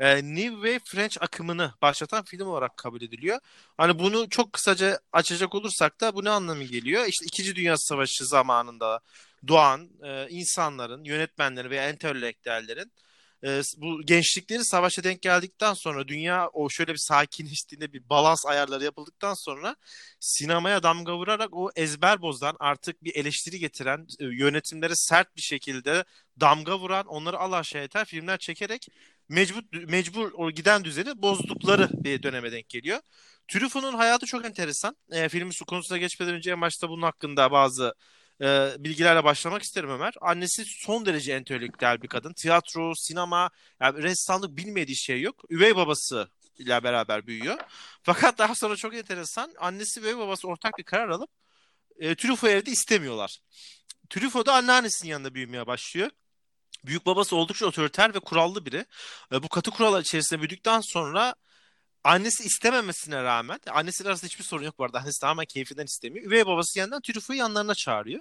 Ee, New Wave French akımını başlatan film olarak kabul ediliyor. Hani bunu çok kısaca açacak olursak da bu ne anlamı geliyor? İşte İkinci Dünya Savaşı zamanında doğan e, insanların, yönetmenlerin ve entelektüellerin e, bu gençlikleri savaşa denk geldikten sonra dünya o şöyle bir sakinleştiğinde bir balans ayarları yapıldıktan sonra sinemaya damga vurarak o ezber bozan artık bir eleştiri getiren e, yönetimlere sert bir şekilde damga vuran onları alaşağı eden filmler çekerek mecbur mecbur o giden düzeni bozdukları bir döneme denk geliyor. Truffaut'un hayatı çok enteresan. E, filmin su konusuna geçmeden önce en başta bunun hakkında bazı e, bilgilerle başlamak isterim Ömer. Annesi son derece entelektüel bir kadın. Tiyatro, sinema, yani ressamlık bilmediği şey yok. Üvey babası ile beraber büyüyor. Fakat daha sonra çok enteresan annesi ve babası ortak bir karar alıp e, Truffaut evde istemiyorlar. Truffaut da anneannesinin yanında büyümeye başlıyor. Büyük babası oldukça otoriter ve kurallı biri. E, bu katı kurallar içerisinde büyüdükten sonra annesi istememesine rağmen annesiyle arasında hiçbir sorun yok bu arada. Annesi tamamen keyfinden istemiyor. Üvey babası yanından Truffaut'u yanlarına çağırıyor.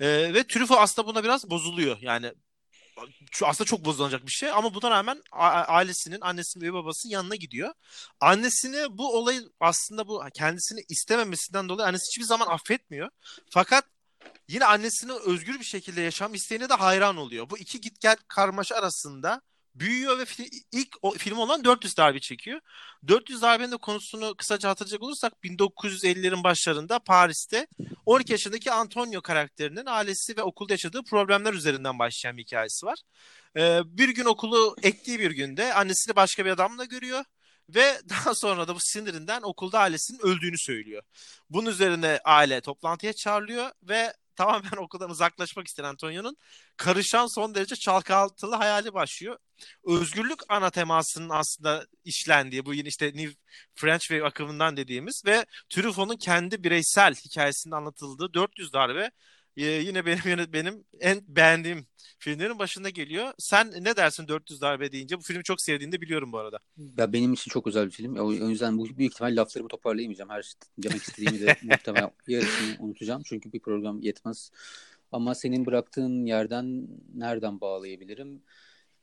E, ve Truffaut aslında buna biraz bozuluyor. Yani aslında çok bozulacak bir şey ama buna rağmen ailesinin, annesinin ve babasının yanına gidiyor. Annesini bu olayı aslında bu kendisini istememesinden dolayı annesi hiçbir zaman affetmiyor. Fakat yine annesinin özgür bir şekilde yaşam isteğine de hayran oluyor. Bu iki git gel karmaşa arasında büyüyor ve ilk o, film olan 400 darbe çekiyor. 400 darbenin de konusunu kısaca hatırlayacak olursak 1950'lerin başlarında Paris'te 12 yaşındaki Antonio karakterinin ailesi ve okulda yaşadığı problemler üzerinden başlayan bir hikayesi var. Ee, bir gün okulu ektiği bir günde annesini başka bir adamla görüyor ve daha sonra da bu sinirinden okulda ailesinin öldüğünü söylüyor. Bunun üzerine aile toplantıya çağrılıyor ve tamamen okuldan uzaklaşmak isteyen Antonio'nun karışan son derece çalkantılı hayali başlıyor. Özgürlük ana temasının aslında işlendiği bu yine işte New French Wave akımından dediğimiz ve Truffaut'un kendi bireysel hikayesinde anlatıldığı 400 darbe e, yine benim benim en beğendiğim filmlerin başında geliyor. Sen ne dersin 400 darbe deyince? Bu filmi çok sevdiğini de biliyorum bu arada. Ya benim için çok özel bir film. O, yüzden bu büyük ihtimal laflarımı toparlayamayacağım. Her şey demek istediğimi de muhtemelen yarısını unutacağım. Çünkü bir program yetmez. Ama senin bıraktığın yerden nereden bağlayabilirim?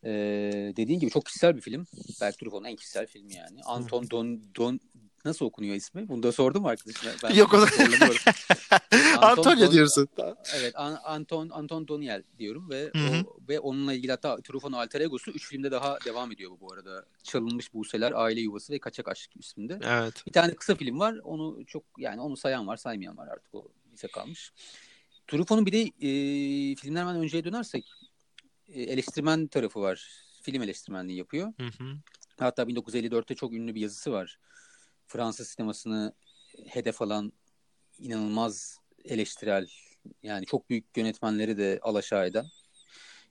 Ee, dediğin gibi çok kişisel bir film. Belki Truffaut'un en kişisel filmi yani. Anton Don, Don nasıl okunuyor ismi? Bunu da sordum arkadaşına. Ben Yok o da. Antonio Don, diyorsun. Evet An, Anton Anton Doniel diyorum ve o, ve onunla ilgili hatta Truffaut'un alter egosu 3 filmde daha devam ediyor bu bu arada. Çalınmış Buseler, Aile Yuvası ve Kaçak Aşk isminde. Evet. Bir tane kısa film var. Onu çok yani onu sayan var, saymayan var artık o bize kalmış. Truffaut'un bir de e, filmlerden önceye dönersek e, eleştirmen tarafı var. Film eleştirmenliği yapıyor. Hı hı. Hatta 1954'te çok ünlü bir yazısı var. Fransız sinemasını hedef alan inanılmaz eleştirel yani çok büyük yönetmenleri de alaşağı eden.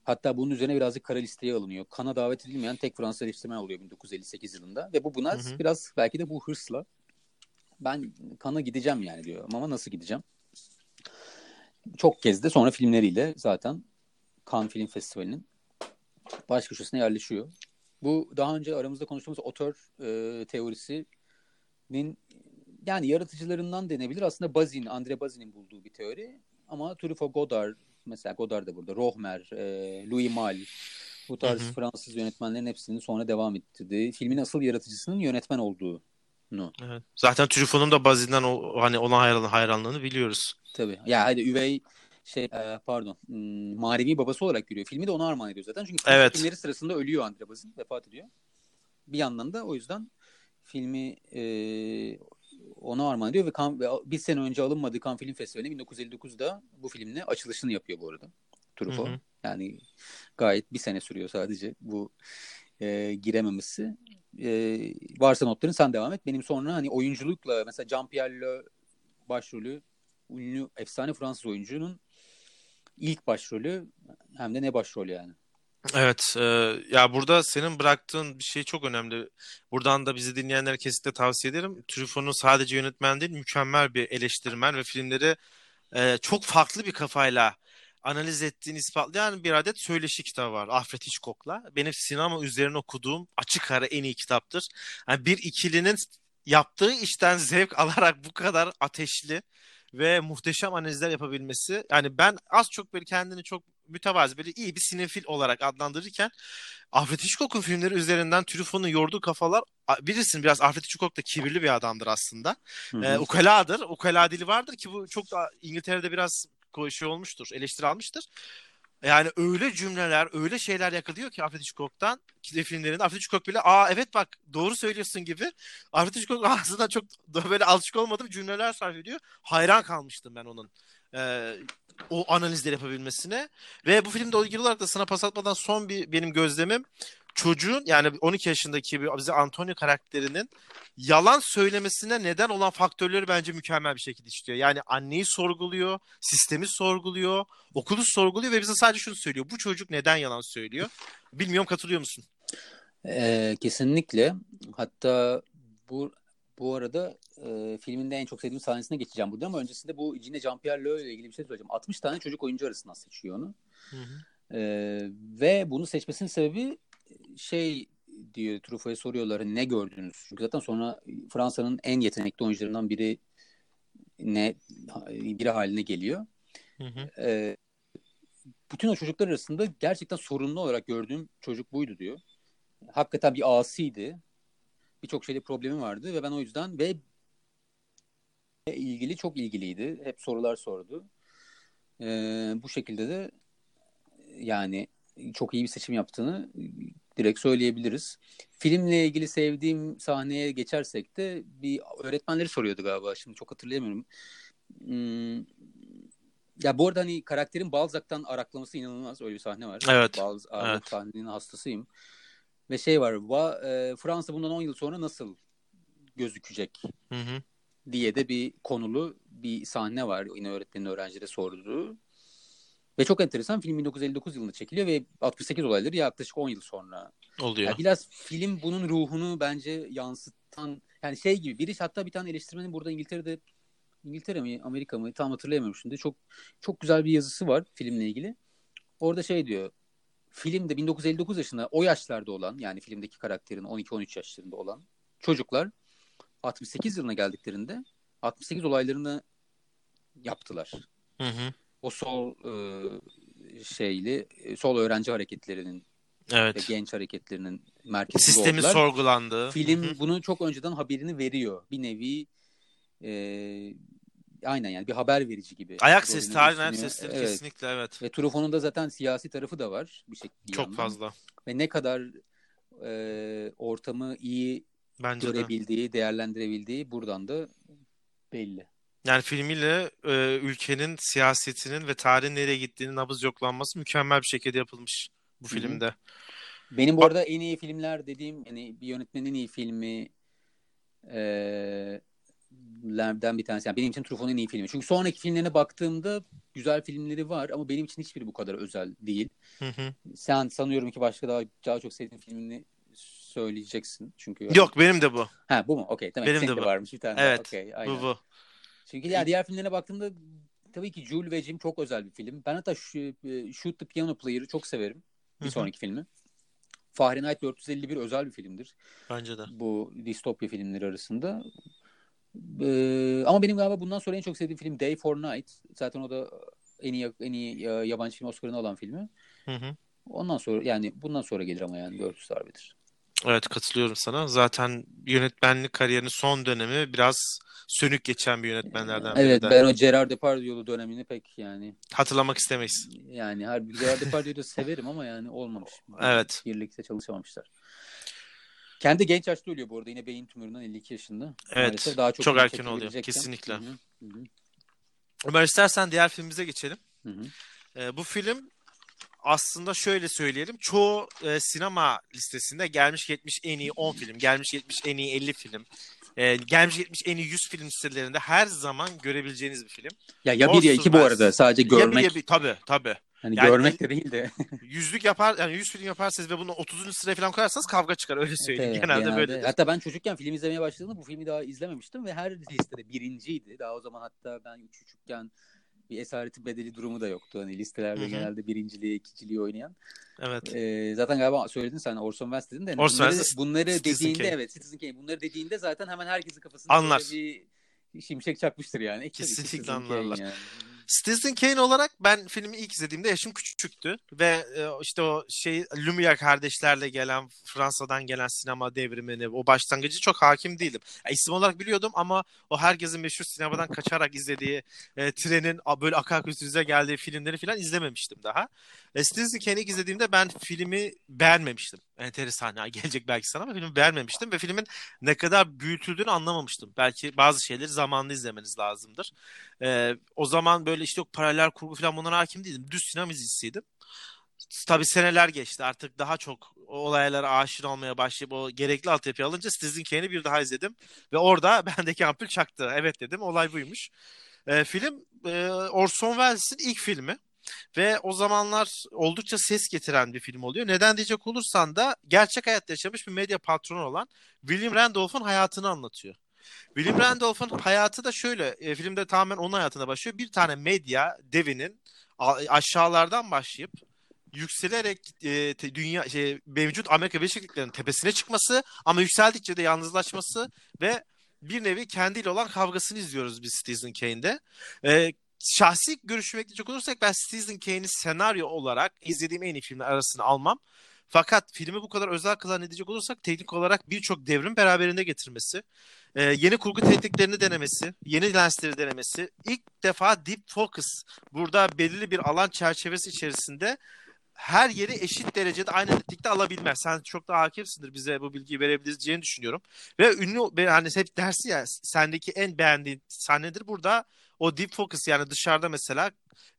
Hatta bunun üzerine birazcık kara listeye alınıyor. Kana davet edilmeyen tek Fransız eleştirmen oluyor 1958 yılında. Ve bu buna hı hı. biraz belki de bu hırsla ben kana gideceğim yani diyor. Ama nasıl gideceğim? Çok kez de sonra filmleriyle zaten Cannes Film Festivali'nin baş köşesine yerleşiyor. Bu daha önce aramızda konuştuğumuz otör e, teorisinin yani yaratıcılarından denebilir. Aslında Bazin, Andre Bazin'in bulduğu bir teori. Ama Truffaut Godard, mesela Godard da burada, Rohmer, e, Louis Malle bu tarz hı hı. Fransız yönetmenlerin hepsinin sonra devam ettirdiği filmin asıl yaratıcısının yönetmen olduğu No. Evet. Zaten Truffaut'un da Bazin'den o, hani olan hayran, hayranlığını biliyoruz. Tabii. Ya hadi üvey şey e, pardon hmm, manevi babası olarak görüyor. Filmi de ona armağan ediyor zaten. Çünkü evet. filmleri sırasında ölüyor Andre Bazin. Vefat ediyor. Bir yandan da o yüzden filmi e, ona armağan ediyor ve, kan, ve bir sene önce alınmadığı Cannes Film Festivali'ne 1959'da bu filmle açılışını yapıyor bu arada. Truffaut. Hı hı. Yani gayet bir sene sürüyor sadece bu e, girememesi. E, varsa notların sen devam et. Benim sonra hani oyunculukla mesela Jean-Pierre başrolü ünlü efsane Fransız oyuncunun ilk başrolü hem de ne başrol yani. Evet, e, ya burada senin bıraktığın bir şey çok önemli. Buradan da bizi dinleyenlere kesinlikle tavsiye ederim. Truffaut'un sadece yönetmen değil, mükemmel bir eleştirmen ve filmleri e, çok farklı bir kafayla analiz ettiğini ispatlayan bir adet söyleşi kitabı var Alfred Hitchcock'la. Benim sinema üzerine okuduğum açık ara en iyi kitaptır. Yani bir ikilinin yaptığı işten zevk alarak bu kadar ateşli ve muhteşem analizler yapabilmesi. Yani ben az çok böyle kendini çok mütevazi böyle iyi bir sinefil olarak adlandırırken Alfred Hitchcock'un filmleri üzerinden Truffaut'un yorduğu kafalar bilirsin biraz Alfred Hitchcock da kibirli bir adamdır aslında. Hı Ee, ukaladır. Ukala dili vardır ki bu çok da İngiltere'de biraz şey olmuştur, eleştiri almıştır. Yani öyle cümleler, öyle şeyler yakalıyor ki Alfred Hitchcock'tan ki filmlerinde. Alfred Hitchcock bile aa evet bak doğru söylüyorsun gibi. Alfred Hitchcock aslında çok böyle alışık olmadığım cümleler sarf ediyor. Hayran kalmıştım ben onun. Ee, o analizleri yapabilmesine. Ve bu filmde ilgili olarak da sana pas atmadan son bir benim gözlemim çocuğun yani 12 yaşındaki bir bize Antonio karakterinin yalan söylemesine neden olan faktörleri bence mükemmel bir şekilde işliyor. Yani anneyi sorguluyor, sistemi sorguluyor, okulu sorguluyor ve bize sadece şunu söylüyor. Bu çocuk neden yalan söylüyor? Bilmiyorum katılıyor musun? Ee, kesinlikle. Hatta bu bu arada e, filminde en çok sevdiğim sahnesine geçeceğim burada ama öncesinde bu yine Jean-Pierre Léaud ile ilgili bir şey söyleyeceğim. 60 tane çocuk oyuncu arasından seçiyor onu. Hı hı. Ee, ve bunu seçmesinin sebebi şey diyor Truffaut'a soruyorlar ne gördünüz? Çünkü zaten sonra Fransa'nın en yetenekli oyuncularından biri ne biri haline geliyor. Hı hı. Ee, bütün o çocuklar arasında gerçekten sorunlu olarak gördüğüm çocuk buydu diyor. Hakikaten bir asiydi. Birçok şeyde problemi vardı ve ben o yüzden ve ilgili çok ilgiliydi. Hep sorular sordu. Ee, bu şekilde de yani çok iyi bir seçim yaptığını direkt söyleyebiliriz. Filmle ilgili sevdiğim sahneye geçersek de bir öğretmenleri soruyordu galiba. Şimdi çok hatırlayamıyorum. Hmm, ya bu arada hani karakterin Balzac'tan araklaması inanılmaz. Öyle bir sahne var. Evet. Balzac Evet. sahnenin hastasıyım. Ve şey var. Va, e, Fransa bundan 10 yıl sonra nasıl gözükecek Hı hı. diye de bir konulu bir sahne var. Yine öğretmenin öğrencilere sorduğu. Ve çok enteresan. Film 1959 yılında çekiliyor ve 68 olayları yaklaşık 10 yıl sonra. Oluyor. Yani biraz film bunun ruhunu bence yansıtan yani şey gibi biri hatta bir tane eleştirmenin burada İngiltere'de İngiltere mi Amerika mı tam hatırlayamıyorum şimdi. Çok çok güzel bir yazısı var filmle ilgili. Orada şey diyor. Filmde 1959 yaşında o yaşlarda olan yani filmdeki karakterin 12-13 yaşlarında olan çocuklar 68 yılına geldiklerinde 68 olaylarını yaptılar. Hı hı. O sol e, şeyli e, sol öğrenci hareketlerinin ve Evet. genç hareketlerinin merkezinde Sistemi oldular. sorgulandı. Film Hı hı. bunu çok önceden haberini veriyor. Bir nevi e, aynen yani bir haber verici gibi. Ayak sesi, tarihin ayak sesleri Evet. kesinlikle evet. Ve Truffaut'un da zaten siyasi tarafı da var bir şekilde. Çok fazla. Ve ne kadar e, ortamı iyi Bence de. görebildiği, değerlendirebildiği buradan da belli. Yani filmiyle e, ülkenin siyasetinin ve tarihin nereye gittiğinin nabız yoklanması mükemmel bir şekilde yapılmış bu Hı hı. filmde. Benim bu arada en iyi filmler dediğim yani bir yönetmenin en iyi filmi eee lerden bir tanesi. Yani benim için Truffaut'un en iyi filmi. Çünkü sonraki filmlerine baktığımda güzel filmleri var ama benim için hiçbiri bu kadar özel değil. Hı hı. Sen sanıyorum ki başka daha, daha çok sevdiğin filmini söyleyeceksin. Çünkü Yok benim de bu. Ha bu mu? Okey. Tamam. Benim Senin de de bu. varmış bir tane Evet. Okey. Aynen. Bu bu. Çünkü ya diğer filmlerine baktığımda tabii ki Jules ve Jim çok özel bir film. Ben hatta şu, e, Shoot the Piano Player'ı çok severim. Bir Hı hı. sonraki filmi. Fahrenheit 451 özel bir filmdir. Bence de. Bu distopya filmleri arasında. Ee, ama benim galiba bundan sonra en çok sevdiğim film Day for Night. Zaten o da en iyi en iyi yabancı film Oscar'ını alan filmi. Hı hı. Ondan sonra yani bundan sonra gelir ama yani 400 darbedir. Evet katılıyorum sana. Zaten yönetmenlik kariyerinin son dönemi biraz sönük geçen bir yönetmenlerden biri Evet ben o Gerard Depardieu'lu dönemini pek yani Hatırlamak istemeyiz. yani harbi Gerard Depardieu'yu da severim ama yani olmamış. Evet. Birlikte çalışamamışlar. Kendi genç yaşta ölüyor bu arada yine beyin tümöründen 52 yaşında. Evet, Maalesef daha çok, çok erken oluyor, kesinlikle. Hı hı, hı hı, Ömer istersen diğer filmimize geçelim. hı hı. Ee, bu film aslında şöyle söyleyelim. Çoğu e, sinema listesinde gelmiş geçmiş en iyi 10 film, gelmiş geçmiş en iyi 50 film, e, gelmiş geçmiş en iyi 100 film listelerinde her zaman görebileceğiniz bir film. Ya ya bir ya iki bu arada sadece Ya bir- görmek. ya bir- tabii tabii. Hani Yani görmek de değil de. Yüzlük yapar yani 100 film yaparsanız ve bunu 30. sıraya falan koyarsanız kavga çıkar öyle söyleyeyim. Evet, genelde, genelde. böyledir. Hatta ben çocukken film izlemeye başladığımda bu filmi daha izlememiştim ve her listede birinciydi. Daha o zaman hatta ben küçükken bir esareti bedeli durumu da yoktu. Hani listelerde Hı hı. genelde birinciliği, ikinciliği oynayan. Evet. Ee, zaten galiba söyledin sen Orson Welles dedin de. hani Orson bunları, Welles, bunları Citizen dediğinde Kane. evet Citizen Kane. Bunları dediğinde zaten hemen herkesin kafasında Anlar. böyle bir şimşek çakmıştır yani. E, Kesinlikle anlarlar. yani. Citizen Kane olarak ben filmi ilk izlediğimde yaşım küçüktü ve e, işte o şey Lumière kardeşlerle gelen Fransa'dan gelen sinema devrimini o başlangıcı çok hakim değildim. Ya, isim olarak biliyordum ama o herkesin meşhur sinemadan kaçarak izlediği e, trenin a- böyle akak üstünüze geldiği filmleri falan izlememiştim daha. E, Citizen Kane'i izlediğimde ben filmi beğenmemiştim. Enteresan ya gelecek belki sana ama filmi beğenmemiştim ve filmin ne kadar büyütüldüğünü anlamamıştım. Belki bazı şeyleri zamanlı izlemeniz lazımdır. Ee, o zaman böyle işte yok paralel kurgu falan bunlara hakim değildim. Düz sinema izleyicisiydim. Tabii seneler geçti. Artık daha çok olaylara aşina olmaya başlayıp o gerekli altyapıyı alınca Citizen Kane'i bir daha izledim. Ve orada bendeki ampul çaktı. Evet dedim olay buymuş. Ee, film e, Orson Welles'in ilk filmi. ve o zamanlar oldukça ses getiren bir film oluyor. Neden diyecek olursan da gerçek hayatta yaşamış bir medya patronu olan William Randolph'un hayatını anlatıyor. William Randolph'un hayatı da şöyle, e, filmde tamamen onun hayatına başlıyor. Bir tane medya devinin aşağılardan başlayıp yükselerek e, te, dünya şey, mevcut Amerika Birleşik Devletleri'nin tepesine çıkması ama yükseldikçe de yalnızlaşması ve bir nevi kendiyle olan kavgasını izliyoruz biz Citizen Kane'de. E, şahsi görüşüme gidecek olursak ben Citizen Kane'i senaryo olarak izlediğim en iyi filmler arasına almam. Fakat filmi bu kadar özel kılan edecek olursak teknik olarak birçok devrim beraberinde getirmesi, e, yeni kurgu tekniklerini denemesi, yeni lensleri denemesi, ilk defa deep focus burada belirli bir alan çerçevesi içerisinde her yeri eşit derecede aynı netlikte alabilmez. Sen çok daha hakimsindir bize bu bilgiyi verebileceğini düşünüyorum. Ve ünlü hani hep dersi ya sendeki en beğendiğin sahnedir burada o deep focus yani dışarıda mesela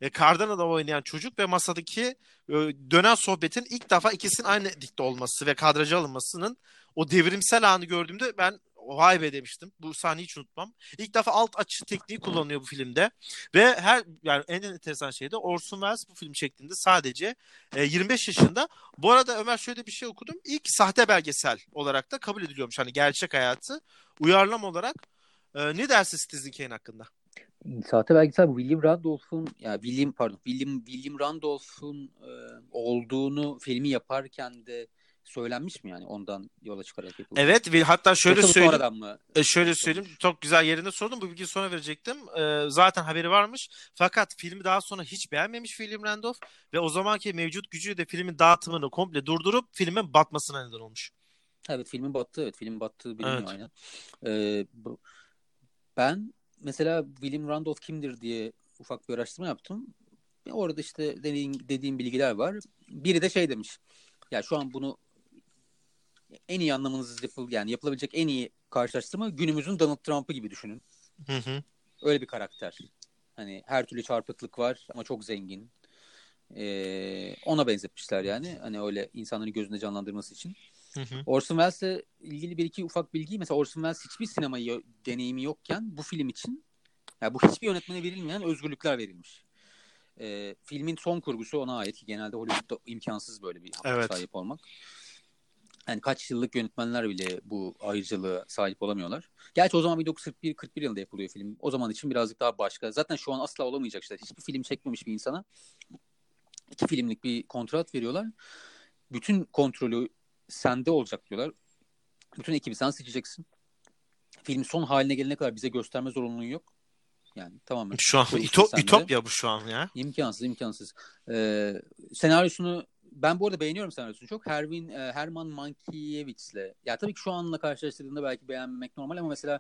e, Cardana'da oynayan çocuk ve masadaki e, dönen sohbetin ilk defa ikisinin aynı dikte olması ve kadraja alınmasının o devrimsel anı gördüğümde ben vay be demiştim. Bu sahneyi hiç unutmam. İlk defa alt açı tekniği kullanılıyor bu filmde. Ve her yani en enteresan şey de Orson Welles bu film çektiğinde sadece e, 25 yaşında. Bu arada Ömer şöyle bir şey okudum. İlk sahte belgesel olarak da kabul ediliyormuş. Hani gerçek hayatı uyarlama olarak. E, ne dersin Citizen Kane hakkında? Sahte belgesel William Randolph'un ya yani William pardon William William Randolph'un e, olduğunu filmi yaparken de söylenmiş mi yani ondan yola çıkarak yapılmış? Evet ve hatta şöyle Yoksa söyleyeyim. mı? E, şöyle söyleyeyim. Çok güzel yerinde sordum. Bu bilgiyi sonra verecektim. E, zaten haberi varmış. Fakat filmi daha sonra hiç beğenmemiş William Randolph ve o zamanki mevcut gücüyle de filmin dağıtımını komple durdurup filmin batmasına neden olmuş. Evet filmin battı. Evet filmin battığı biliniyor evet. aynen. Ee, bu, ben mesela William Randolph kimdir diye ufak bir araştırma yaptım. Orada işte dediğim, dediğim bilgiler var. Biri de şey demiş. Ya şu an bunu en iyi anlamınız yapıl yani yapılabilecek en iyi karşılaştırma günümüzün Donald Trump'ı gibi düşünün. Hı hı. Öyle bir karakter. Hani her türlü çarpıklık var ama çok zengin. Ee, ona benzetmişler yani. Hani öyle insanların gözünde canlandırması için. Hı hı. Orson Welles'le ilgili bir iki ufak bilgi. Mesela Orson Welles hiçbir sinema deneyimi yokken bu film için yani bu hiçbir yönetmene verilmeyen özgürlükler verilmiş. Ee, filmin son kurgusu ona ait. Genelde Hollywood'da imkansız böyle bir evet. sahip olmak yani kaç yıllık yönetmenler bile bu ayrıcalığa sahip olamıyorlar. Gerçi o zaman 1941 41 yılında yapılıyor film. O zaman için birazcık daha başka. Zaten şu an asla olamayacak işte. Hiçbir film çekmemiş bir insana iki filmlik bir kontrat veriyorlar. Bütün kontrolü sende olacak diyorlar. Bütün ekibi sen seçeceksin. Film son haline gelene kadar bize gösterme zorunluluğu yok. Yani tamamen. Şu an ütop, ütopya bu şu an ya. İmkansız imkansız. Ee, senaryosunu ben bu arada beğeniyorum senaryosunu çok. Herwin, e, Herman Mankiewicz'le. Ya tabii ki şu anla karşılaştırdığında belki beğenmemek normal ama mesela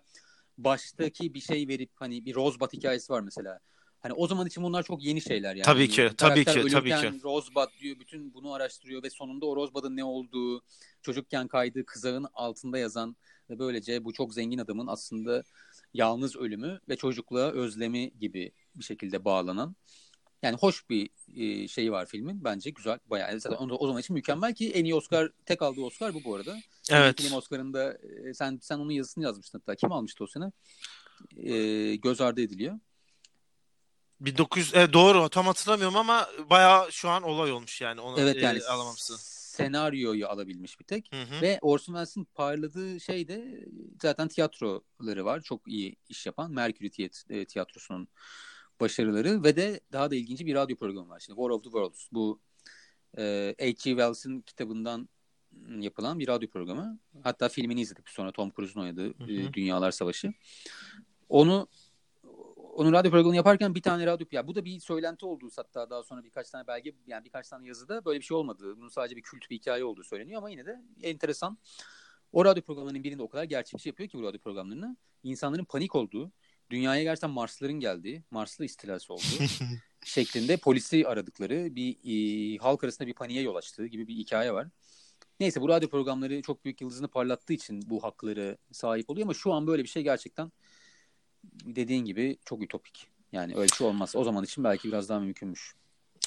baştaki bir şey verip hani bir Rosebud hikayesi var mesela. Hani o zaman için bunlar çok yeni şeyler yani. Tabii ki, hani, tabii ki, tabii ki. Rosebud diyor, bütün bunu araştırıyor ve sonunda o Rosebud'ın ne olduğu, çocukken kaydığı kızağın altında yazan ve böylece bu çok zengin adamın aslında yalnız ölümü ve çocukluğa özlemi gibi bir şekilde bağlanan yani hoş bir e, şeyi var filmin. Bence güzel. Bayağı zaten o, o zaman için mükemmel ki en iyi Oscar tek aldığı Oscar bu bu arada. Evet. Film Oscar'ında e, sen sen onun yazısını yazmıştın hatta. Kim almıştı o sene? E, göz ardı ediliyor. 1900 e, doğru tam hatırlamıyorum ama bayağı şu an olay olmuş yani onu evet, yani e, alamaması. Senaryoyu alabilmiş bir tek. Hı hı. Ve Orson Welles'in parladığı şey de zaten tiyatroları var. Çok iyi iş yapan. Mercury tiyat- tiyatrosunun başarıları ve de daha da ilginci bir radyo programı var. Şimdi War of the Worlds. Bu e, H.G. Wells'in kitabından yapılan bir radyo programı. Hatta filmini izledik sonra Tom Cruise'un oynadığı hı hı. E, Dünyalar Savaşı. Onu onun radyo programını yaparken bir tane radyo ya bu da bir söylenti olduğu hatta daha sonra birkaç tane belge yani birkaç tane yazıda böyle bir şey olmadığı, bunun sadece bir kült bir hikaye olduğu söyleniyor ama yine de enteresan. O radyo programlarının birinde o kadar gerçekçi yapıyor ki bu radyo programlarını insanların panik olduğu, dünyaya gerçekten Marsların geldiği, Marslı istilası olduğu şeklinde polisi aradıkları bir e, halk arasında bir paniğe yol açtığı gibi bir hikaye var. Neyse bu radyo programları çok büyük yıldızını parlattığı için bu hakları sahip oluyor ama şu an böyle bir şey gerçekten dediğin gibi çok ütopik. Yani öyle şey olmaz. O zaman için belki biraz daha mümkünmüş.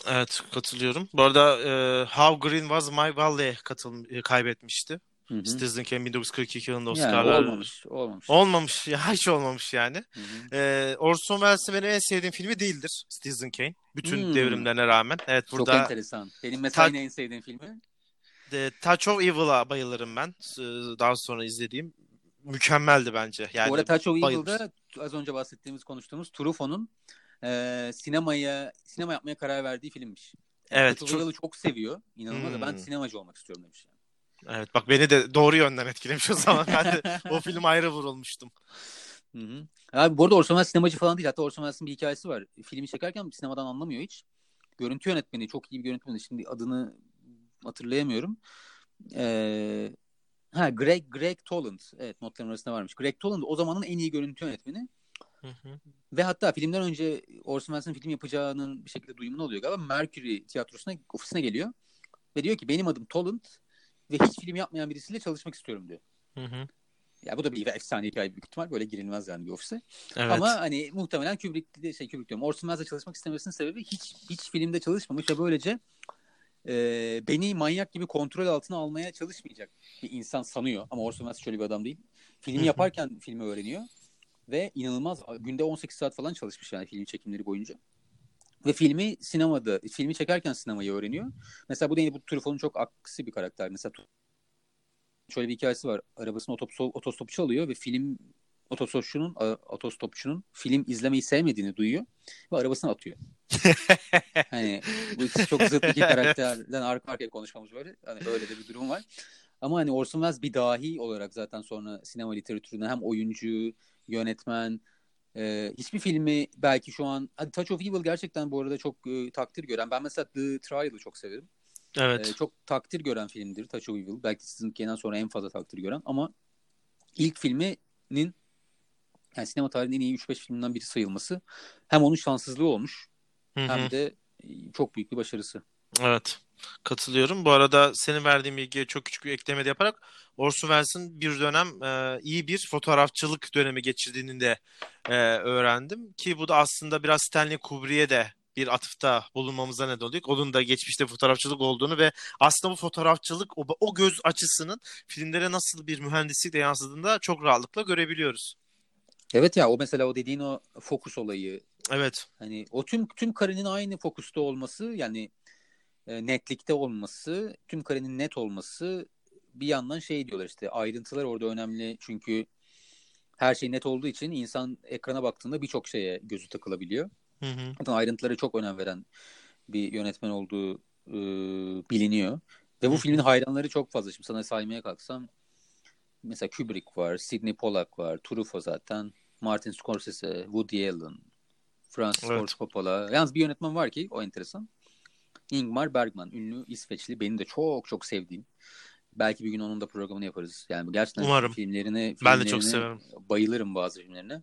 Evet katılıyorum. Bu arada e, How Green Was My Valley katıl e, kaybetmişti. Hı hı. Citizen Kane 1942 yılında Yani Oscar'lar. olmamış. Olmamış. Olmamış. Ya hiç olmamış yani. Hı hı. Ee, Orson Welles'in benim en sevdiğim filmi değildir Citizen Kane. Bütün Hmm. devrimlerine rağmen. Evet Çok burada enteresan. Benim mesela Ta- en sevdiğim filmi. The Touch of Evil'a bayılırım ben. Daha sonra izlediğim. Mükemmeldi bence. Yani Bu arada Touch of. Evil'da az önce bahsettiğimiz, konuştuğumuz Truffaut'un e, sinemaya sinema yapmaya karar verdiği filmmiş. Evet, of çok- çok seviyor. İnanılmaz. da Ben Hmm. sinemacı olmak istiyorum demiş. Yani. Evet bak beni de doğru yönden etkilemiş o zaman. Ben de o film ayrı vurulmuştum. Hı hı. Abi bu arada Orson Welles sinemacı falan değil. Hatta Orson Welles'in bir hikayesi var. Filmi çekerken sinemadan anlamıyor hiç. Görüntü yönetmeni, çok iyi bir görüntü yönetmeni. Şimdi adını hatırlayamıyorum. Ee, ha Greg Greg Toland. Evet notların arasında varmış. Greg Toland o zamanın en iyi görüntü yönetmeni. Hı hı. Ve hatta filmden önce Orson Welles'in film yapacağının bir şekilde duyumunu oluyor galiba. Mercury tiyatrosuna ofisine geliyor. Ve diyor ki benim adım Toland ve hiç film yapmayan birisiyle çalışmak istiyorum diyor. Hı hı. Ya bu da bir efsane hikaye büyük ihtimal. Böyle girilmez yani bir ofise. Evet. Ama hani muhtemelen Kubrick, şey Kubrick diyorum. Orson Welles'le çalışmak istemesinin sebebi hiç hiç filmde çalışmamış ve böylece e, beni manyak gibi kontrol altına almaya çalışmayacak bir insan sanıyor. Ama Orson Welles şöyle bir adam değil. Filmi yaparken filmi öğreniyor ve inanılmaz günde 18 saat falan çalışmış yani film çekimleri boyunca. Ve filmi sinemada, filmi çekerken sinemayı öğreniyor. Mesela bu da yine bu Truffaut'un çok aksi bir karakter. Mesela şöyle bir hikayesi var. Arabasını otostop, otostopçu alıyor ve film otostopçunun otostopçunun film izlemeyi sevmediğini duyuyor ve arabasını atıyor. hani bu ikisi çok zıt iki karakterden arka arkaya konuşmamız böyle. Hani böyle de bir durum var. Ama hani Orson Welles bir dahi olarak zaten sonra sinema literatüründen hem oyuncu, yönetmen, e, hiçbir filmi belki şu an hadi Touch of Evil gerçekten bu arada çok e, takdir gören. Ben mesela The Trial'ı çok severim. evet. Ee, çok takdir gören filmdir Touch of Evil. Belki sizin Kenan sonra en fazla takdir gören ama ilk filminin yani sinema tarihinin en iyi 3-5 filminden biri sayılması hem onun şanssızlığı olmuş Hı hı. hem de e, çok büyük bir başarısı. Evet. Katılıyorum. Bu arada senin verdiğin bilgiye çok küçük bir ekleme de yaparak Orson Welles'in bir dönem e, iyi bir fotoğrafçılık dönemi geçirdiğini de e, öğrendim. Ki bu da aslında biraz Stanley Kubrick'e de bir atıfta bulunmamıza neden oluyor. Onun da geçmişte fotoğrafçılık olduğunu ve aslında bu fotoğrafçılık o, o göz açısının filmlere nasıl bir mühendislikle yansıdığını da çok rahatlıkla görebiliyoruz. Evet ya o mesela o dediğin o fokus olayı Evet. hani o tüm tüm karenin aynı fokusta olması yani e, netlikte olması tüm karenin net olması bir yandan şey diyorlar işte ayrıntılar orada önemli çünkü her şey net olduğu için insan ekrana baktığında birçok şeye gözü takılabiliyor. Hı hı. Zaten ayrıntılara çok önem veren bir yönetmen olduğu e, biliniyor. Ve bu Hı hı. filmin hayranları çok fazla. Şimdi sana saymaya kalksam mesela Kubrick var, Sidney Pollack var, Truffaut zaten, Martin Scorsese, Woody Allen, Francis Evet. Ford Coppola. Yalnız bir yönetmen var ki o enteresan. Ingmar Bergman, ünlü İsveçli. Benim de çok çok sevdiğim. Belki bir gün onun da programını yaparız. Yani gerçekten Umarım. filmlerini, Ben de çok filmlerini severim. Bayılırım bazı filmlerine.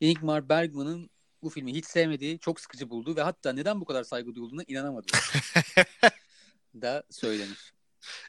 Ingmar Bergman'ın bu filmi hiç sevmediği, çok sıkıcı bulduğu ve hatta neden bu kadar saygı duyulduğuna inanamadığı da söylemiş.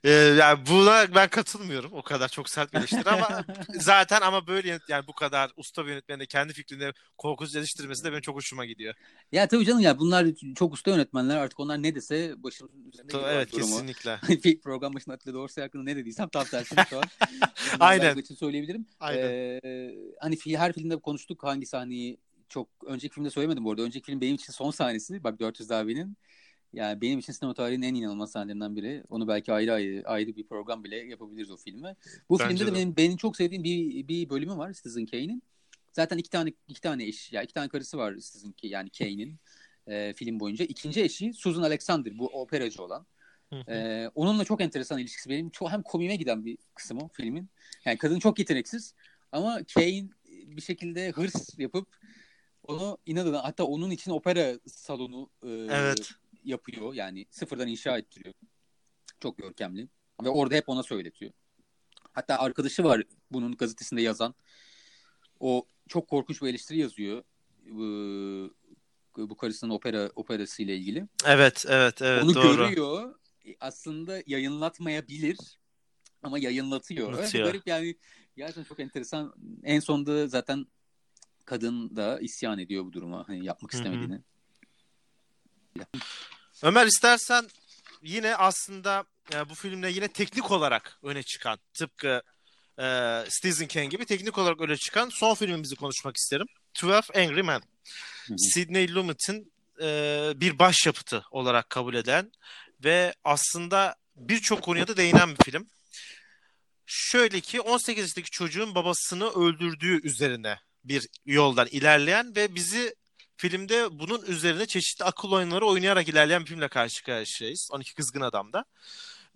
Ee, yani buna ben katılmıyorum. O kadar çok sert bir eleştiri ama zaten ama böyle yönet- yani bu kadar usta bir yönetmenin kendi fikrini korkusuz eleştirmesi de benim çok hoşuma gidiyor. Ya tabii canım ya bunlar çok usta yönetmenler artık onlar ne dese başımızın üzerinde Ta- gidiyor Evet durumu. kesinlikle. Bir program başında Atilla Doğrusu hakkında ne dediysem tam tersini şu an. Aynen. İçin söyleyebilirim. Aynen. Ee, hani her filmde konuştuk hangi sahneyi çok önceki filmde söylemedim bu arada. Önceki film benim için son sahnesi. Bak 400 Davi'nin. Yani benim için sinema tarihinin en inanılmaz sahnelerinden biri. Onu belki ayrı ayrı ayrı bir program bile yapabiliriz o filme. Bu Bence filmde de de. benim benim çok sevdiğim bir bir bölümü var Citizen Kane'in. Zaten iki tane iki tane eş ya iki tane karısı var Citizen yani Kane'in e, film boyunca. İkinci eşi Susan Alexander bu operacı olan. Hı hı. Ee, onunla çok enteresan ilişkisi benim. Çok hem komiğime giden bir kısım o filmin. Yani kadın çok yeteneksiz ama Kane bir şekilde hırs yapıp onu inadına hatta onun için opera salonu e, Evet. Yapıyor. Yani sıfırdan inşa ettiriyor. Çok görkemli. Ve orada hep ona söyletiyor. Hatta arkadaşı var bunun gazetesinde yazan. O çok korkunç bir eleştiri yazıyor. Bu, bu karısının opera operası ile ilgili. Evet, evet, evet Onu doğru. görüyor. E, Aslında yayınlatmayabilir ama yayınlatıyor. Garip yani gerçekten çok enteresan. En sonunda zaten kadın da isyan ediyor bu duruma. Hani yapmak Hı hı. Ömer istersen yine aslında e, bu filmle yine teknik olarak öne çıkan tıpkı e, Stephen King gibi teknik olarak öne çıkan son filmimizi konuşmak isterim. 12 Angry Men. Sidney Lumet'in e, bir başyapıtı olarak kabul eden ve aslında birçok konuya da değinen bir film. Şöyle ki 18 yaşındaki çocuğun babasını öldürdüğü üzerine bir yoldan ilerleyen ve bizi filmde bunun üzerine çeşitli akıl oyunları oynayarak ilerleyen bir filmle karşı karşıyayız. 12 Kızgın Adam'da.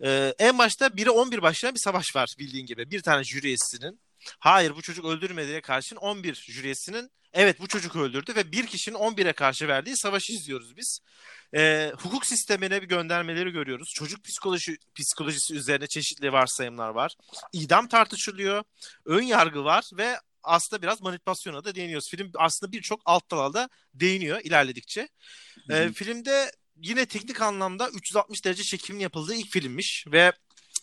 Ee, en başta 1'e 11 başlayan bir savaş var bildiğin gibi. Bir tane jüri üyesinin hayır bu çocuk öldürmediğine karşın 11 jüri üyesinin evet bu çocuk öldürdü ve bir kişinin 11'e karşı verdiği savaşı izliyoruz biz. Ee, hukuk sistemine bir göndermeleri görüyoruz. Çocuk psikoloji psikolojisi üzerine çeşitli varsayımlar var. İdam tartışılıyor. Ön yargı var ve aslında biraz manipülasyona da değiniyoruz. Film aslında birçok alt dalda değiniyor ilerledikçe. Hı hı. filmde yine teknik anlamda 360 derece çekimin yapıldığı ilk filmmiş ve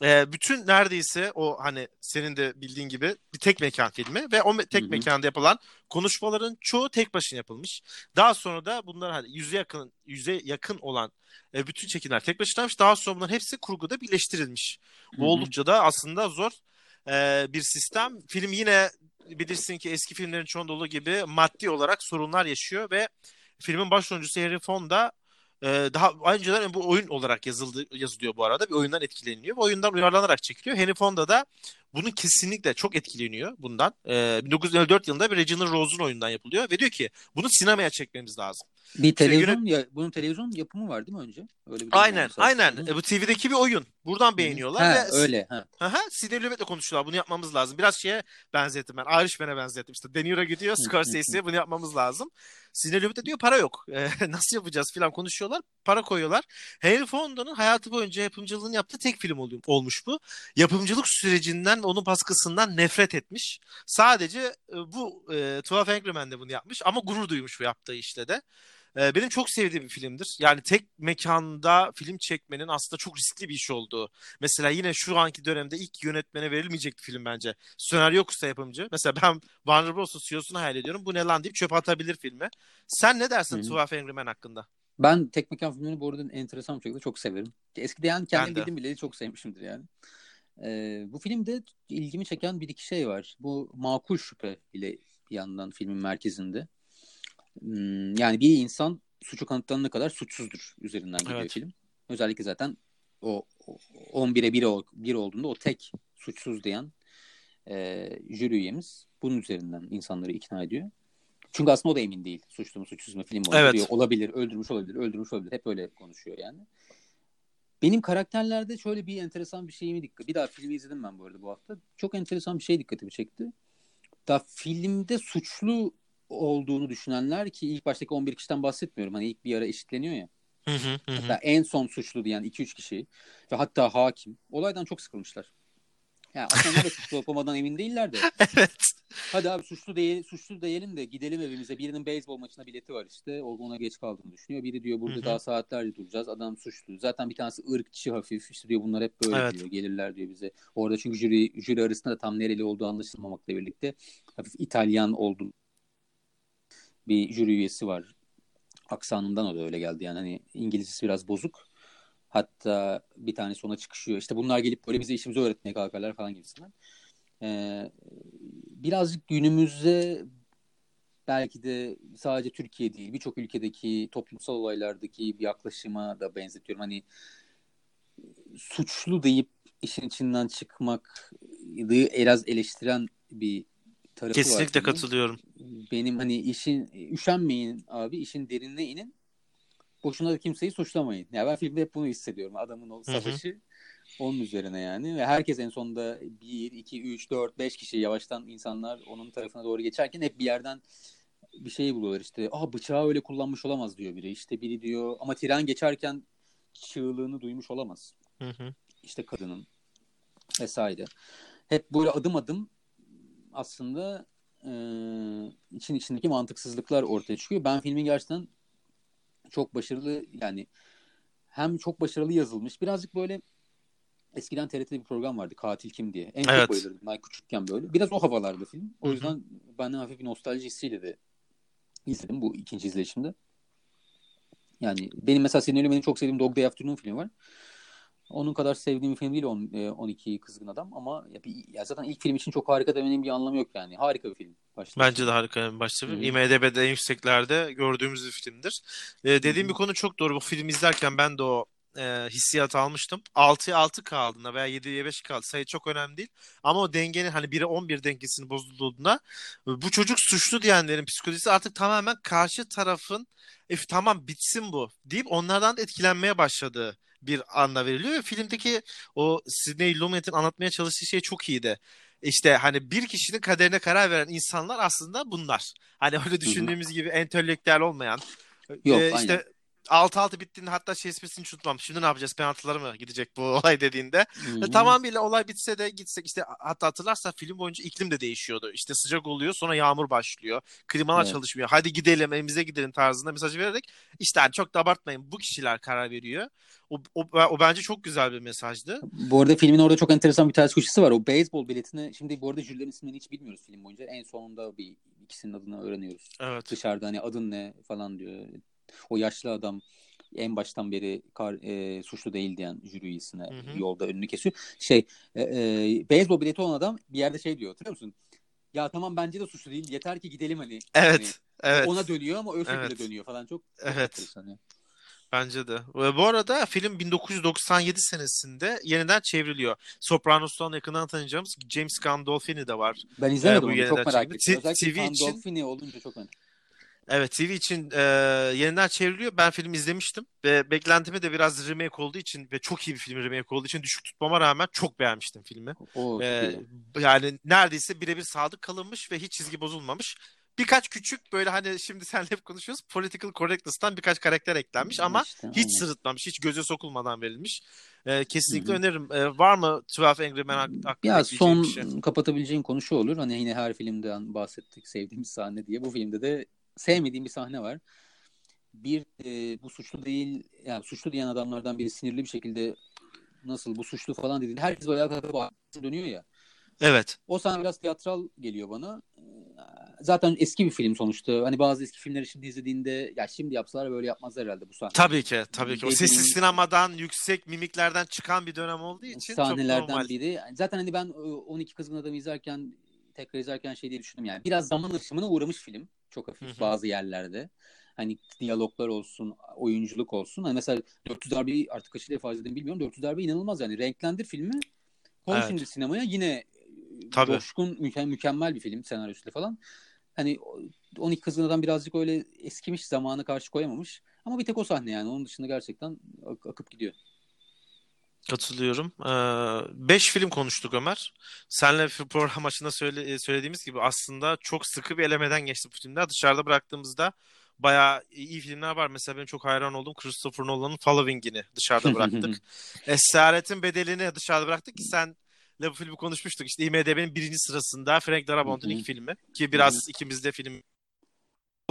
e, bütün neredeyse o hani senin de bildiğin gibi bir tek mekan filmi ve o me- tek Hı hı. mekanda yapılan konuşmaların çoğu tek başına yapılmış. Daha sonra da bunlar hani yüze yakın yüze yakın olan e, bütün çekimler tek başınaymış. Daha sonra bunların hepsi kurguda birleştirilmiş. Hı Bu hı. oldukça da aslında zor e, bir sistem. Film yine bilirsin ki eski filmlerin çoğunda olduğu gibi maddi olarak sorunlar yaşıyor ve filmin baş oyuncusu Harry Fonda e, daha önceden bu oyun olarak yazıldı yazılıyor bu arada. Bir oyundan etkileniyor ve oyundan uyarlanarak çekiliyor. Henry Fonda da bunun kesinlikle çok etkileniyor bundan. E, 1954 yılında bir Reginald Rose'un oyundan yapılıyor ve diyor ki bunu sinemaya çekmemiz lazım. Bir televizyon ya bunun televizyon yapımı var değil mi önce? Öyle bir Aynen, aynen. E, bu TV'deki bir oyun. Buradan beğeniyorlar Ha, ve öyle. Ha. Aha, Sidney Lumet'le konuşuyorlar. Bunu yapmamız lazım. Biraz şeye benzettim ben. Irishman'e benzettim. İşte De Niro gidiyor Scorsese'ye bunu yapmamız lazım. Sidney Lumet de diyor para yok. E, nasıl yapacağız filan konuşuyorlar. Para koyuyorlar. Henry Fonda'nın hayatı boyunca yapımcılığını yaptığı tek film oluyor, olmuş bu. Yapımcılık sürecinden onun baskısından nefret etmiş. Sadece e, bu e, 12 Angry Men'de bunu yapmış ama gurur duymuş bu yaptığı işte de. E, benim çok sevdiğim bir filmdir. Yani tek mekanda film çekmenin aslında çok riskli bir iş olduğu. Mesela yine şu anki dönemde ilk yönetmene verilmeyecek bir film bence. Senaryo yoksa yapımcı. Mesela ben Warner Bros'un CEO'sunu hayal ediyorum. Bu ne lan deyip çöpe atabilir filmi. Sen ne dersin. 12 Angry Men hakkında? Ben tek mekan filmlerini bu arada enteresan bir şekilde çok severim. Eskiden yani kendim bildiğim bileli çok sevmişimdir yani. Ee, bu filmde ilgimi çeken bir iki şey var. Bu makul şüphe ile bir yandan filmin merkezinde. Hmm, yani bir insan suçu kanıtlanana kadar suçsuzdur üzerinden gidiyor Evet. film. Özellikle zaten o, o 11'e 1, ol, 1 olduğunda o tek suçsuz diyen e, jüri üyemiz bunun üzerinden insanları ikna ediyor. Çünkü aslında o da emin değil. Suçlu mu suçsuz mu film Evet. diyor. Olabilir, öldürmüş olabilir, öldürmüş olabilir. Hep öyle konuşuyor yani. Benim karakterlerde şöyle bir enteresan bir şeyimi dikkat. Bir daha filmi izledim ben bu arada bu hafta. Çok enteresan bir şey dikkatimi çekti. Da filmde suçlu olduğunu düşünenler ki ilk baştaki 11 kişiden bahsetmiyorum. Hani ilk bir ara eşitleniyor ya. Hı hı hı hı. Hatta en son suçlu diyen 2-3 kişi ve hatta hakim olaydan çok sıkılmışlar. Yani aslında da suçlu olup olmadan emin değiller de. evet. Hadi abi suçlu değil, suçlu diyelim de gidelim evimize. Birinin beyzbol maçına bileti var işte. Ona geç kaldığını düşünüyor. Biri diyor burada daha saatlerce duracağız. Adam suçlu. Zaten bir tanesi ırkçı hafif. İşte diyor bunlar hep böyle Evet. diyor. Gelirler diyor bize. Orada çünkü jüri, jüri arasında da tam nereli olduğu anlaşılmamakla birlikte hafif İtalyan oldu. Bir jüri üyesi var. Aksanından o da öyle geldi. Yani hani İngilizcesi biraz bozuk. Hatta bir tanesi ona çıkışıyor. İşte bunlar gelip böyle bize işimizi öğretmeye kalkarlar falan gibisinden. Ee, birazcık günümüzde belki de sadece Türkiye değil birçok ülkedeki toplumsal olaylardaki bir yaklaşıma da benzetiyorum. Hani suçlu deyip işin içinden çıkmak biraz eleştiren bir tarafı var. Kesinlikle filmin. katılıyorum. Benim hani işin üşenmeyin abi işin derinine inin. Boşuna da kimseyi suçlamayın. Ya ben filmde hep bunu hissediyorum. Adamın o savaşı onun üzerine yani. Ve herkes en sonunda 1, 2, 3, 4, 5 kişi yavaştan insanlar onun tarafına doğru geçerken hep bir yerden bir şey buluyorlar işte. Aa bıçağı öyle kullanmış olamaz diyor biri. İşte biri diyor ama tren geçerken çığlığını duymuş olamaz. Hı hı. İşte kadının vesaire. Hep böyle adım adım aslında e, için içindeki mantıksızlıklar ortaya çıkıyor. Ben filmin gerçekten çok başarılı yani hem çok başarılı yazılmış. Birazcık böyle eskiden TRT'de bir program vardı Katil Kim diye. En Evet. çok bayılırdım ben küçükken böyle. Biraz o havalarda film. O Hı hı. yüzden bana hafif bir nostalji hissiyle de izledim bu ikinci izleyişimde. Yani benim mesela senin benim çok sevdiğim Dog Day Afternoon filmi var. Onun kadar sevdiğim film değil on, e, 12 Kızgın Adam ama ya, bir, ya zaten ilk film için çok harika demenin bir anlamı yok yani. Harika bir film. Başta Bence de harika bir başta. Hı. IMDb'de en yükseklerde gördüğümüz bir filmdir. Ee, dediğim Hı bir konu çok doğru. Bu film izlerken ben de o e, hissiyatı almıştım. 6'ya 6 kaldığında veya 7'ye 5 kaldı. Sayı çok önemli değil. Ama o dengenin hani 1'e 11 dengesinin bozulduğunda bu çocuk suçlu diyenlerin psikolojisi artık tamamen karşı tarafın e, tamam bitsin bu deyip onlardan da etkilenmeye başladığı bir anda veriliyor ve filmdeki o Sidney Lumet'in anlatmaya çalıştığı şey çok iyiydi. İşte hani bir kişinin kaderine karar veren insanlar aslında bunlar. Hani öyle düşündüğümüz gibi entelektüel olmayan. Yok Ee, aynen. İşte 6-6 bittiğinde hatta şey esprisini hiç unutmam. Şimdi ne yapacağız? Penaltılara mı gidecek bu olay dediğinde. Hı. tamamıyla olay bitse de gitsek işte hatta hatırlarsan film boyunca iklim de değişiyordu. İşte sıcak oluyor sonra yağmur başlıyor. Klimalar Evet. çalışmıyor. Hadi gidelim evimize gidelim tarzında mesaj vererek işte hani çok da abartmayın bu kişiler karar veriyor. O, o, o bence çok güzel bir mesajdı. Bu arada filmin orada çok enteresan bir ters köşesi var. O beyzbol biletini şimdi bu arada jürilerin isimlerini hiç bilmiyoruz film boyunca. En sonunda bir ikisinin adını öğreniyoruz. Evet. Dışarıda hani adın ne falan diyor. O yaşlı adam en baştan beri kar, e, suçlu değil diyen jüri üyesine Hı hı. yolda önünü kesiyor. Şey e, e, beyzbol bileti olan adam bir yerde şey diyor hatırlıyor musun? Ya tamam bence de suçlu değil. Yeter ki gidelim hani. Evet. Hani Evet. ona dönüyor ama o şekilde Evet. dönüyor falan. Çok, Evet. enteresan ya. Bence de. Ve bu arada film 1997 senesinde yeniden çevriliyor. Sopranos'tan yakından tanıyacağımız James Gandolfini de var. Ben izlemedim bu onu. Çok merak ettim. T- Özellikle TV için- Gandolfini olunca çok merak Evet TV için e, yeniden çevriliyor. Ben filmi izlemiştim ve beklentimi de biraz remake olduğu için ve çok iyi bir film remake olduğu için düşük tutmama rağmen çok beğenmiştim filmi. O çok E, yani neredeyse birebir sadık kalınmış ve hiç çizgi bozulmamış. Birkaç küçük böyle hani şimdi seninle hep konuşuyoruz political correctness'tan birkaç karakter eklenmiş ama İşte, hiç aynen. sırıtmamış, hiç göze sokulmadan verilmiş. E, kesinlikle Hı hı. öneririm. E, var mı 12 Angry Men hak- hakkında Ya son bir şey? kapatabileceğim konu şu olur. Hani yine her filmden bahsettik sevdiğimiz sahne diye. Bu filmde de sevmediğim bir sahne var. Bir e, bu suçlu değil yani suçlu diyen adamlardan biri sinirli bir şekilde nasıl bu suçlu falan dedi. Herkes böyle kalkıp dönüyor ya. Evet. O sahne biraz tiyatral geliyor bana. Ee, Zaten eski bir film sonuçta. Hani bazı eski filmleri şimdi izlediğinde ya şimdi yapsalar böyle yapmazlar herhalde bu sahne. Tabii ki, tabii ki. O sessiz sinemadan, yüksek mimiklerden çıkan bir dönem olduğu için çok sahnelerden normal. biri. Zaten hani ben e, 12 Kızgın Adam'ı izlerken tekrar izlerken şey diye düşündüm yani. Biraz zaman aşımına uğramış film. Çok hafif bazı yerlerde. Hani diyaloglar olsun, oyunculuk olsun. Hani mesela 400 darbeyi artık kaçı defa izledim bilmiyorum. 400 darbe inanılmaz yani. Renklendir filmi. Koy Evet. şimdi sinemaya yine e, Tabii. coşkun, müke- mükemmel bir film senaryosuyla falan. Hani 12 Kızgın Adam birazcık öyle eskimiş, zamanı karşı koyamamış. Ama bir tek o sahne yani. Onun dışında gerçekten ak- akıp gidiyor. Katılıyorum. 5 film konuştuk Ömer. Senle program başında söyle, e, söylediğimiz gibi aslında çok sıkı bir elemeden geçti bu filmler. Dışarıda bıraktığımızda bayağı iyi filmler var. Mesela benim çok hayran olduğum Christopher Nolan'ın Following'ini dışarıda bıraktık. Esaretin Bedeli'ni dışarıda bıraktık ki sen bu filmi konuşmuştuk. İşte IMDb'nin birinci sırasında Frank Darabont'un ilk filmi. Ki biraz ikimiz de film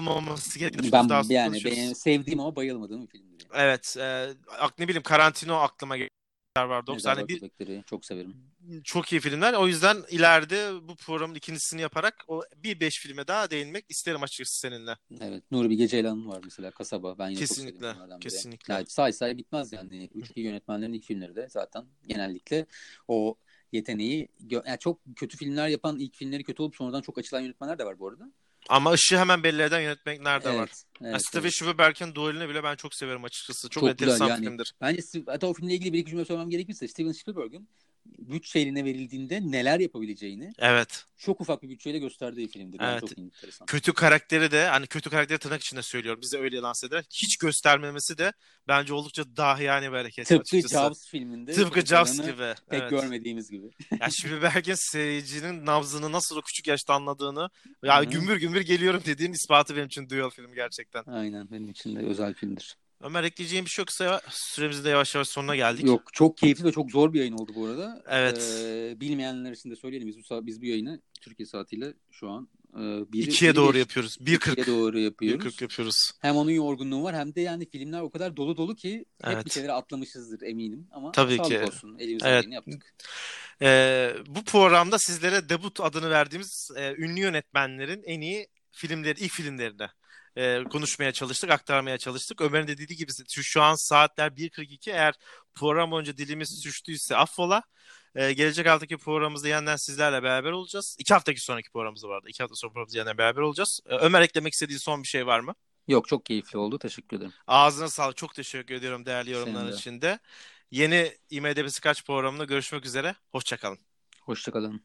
olmaması gerektiğini Ben daha yani benim sevdiğim ama bayılmadığım bir filmdir. Yani. Evet. E, ne bileyim Tarantino aklıma gelen var. 90 Mezarlar bir çok severim. çok iyi filmler. O yüzden ileride bu programın ikincisini yaparak o bir beş filme daha değinmek isterim açıkçası seninle. Evet. Nuri Bilge Ceylan var mesela Kasaba. Ben çok Kesinlikle, kesinlikle. Yani say say bitmez yani. İyi yönetmenlerin ilk filmleri de zaten genellikle o yeteneği yani çok kötü filmler yapan ilk filmleri kötü olup sonradan çok açılan yönetmenler de var bu arada. Ama ışığı hemen belli eden yönetmenler de evet, var. Evet, Yani Steven evet. Spielberg'in Duel'ini bile ben çok severim açıkçası. Çok, Çok enteresan yani. filmdir. Bence hatta o filmle ilgili bir iki cümle söylemem gerekirse Steven Spielberg'in bütçe eline verildiğinde neler yapabileceğini Evet. çok ufak bir bütçeyle gösterdiği filmdir. Yani Evet. çok enteresan. Kötü karakteri de hani kötü karakteri tırnak içinde söylüyorum. Bize öyle lanse eder. Hiç göstermemesi de bence oldukça dahiyane bir hareket Tıpkı açıkçası. Jaws filminde. Tıpkı Jaws gibi. Pek evet. görmediğimiz gibi. Ya Spielberg'in seyircinin nabzını nasıl o küçük yaşta anladığını ya Hı hı. gümbür gümbür geliyorum dediğin ispatı benim için Duel film gerçekten. Aynen benim için de özel filmdir. Ömer ekleyeceğim bir şey yoksa süremizin de yavaş yavaş sonuna geldik. Yok çok keyifli ve çok zor bir yayın oldu bu arada. Evet. Ee, bilmeyenler için de söyleyelim. Biz bu, sa- biz bu yayını Türkiye saatiyle şu an e, bir, İkiye doğru beş- yapıyoruz. ikiye 1.40. doğru yapıyoruz. 1.40 yapıyoruz. Hem onun yorgunluğu var hem de yani filmler o kadar dolu dolu ki hep Evet. bir şeyleri atlamışızdır eminim. Ama Tabii sağlık ki. olsun. Elimizden Evet. yaptık. Ee, bu programda sizlere debut adını verdiğimiz e, ünlü yönetmenlerin en iyi filmleri, ilk filmlerini e, konuşmaya çalıştık, aktarmaya çalıştık. Ömer'in de dediği gibi şu, şu an saatler 1.42 eğer program boyunca dilimiz düştüyse affola. E, gelecek haftaki programımızda yeniden sizlerle beraber olacağız. İki haftaki sonraki programımızda vardı. İki hafta sonra programımızda yeniden beraber olacağız. E, Ömer eklemek istediği son bir şey var mı? Yok çok keyifli oldu. Teşekkür ederim. Ağzına sağlık. Çok teşekkür ediyorum değerli yorumların de. için de. Yeni IMDb'si kaç programında görüşmek üzere. Hoşçakalın. Hoşçakalın.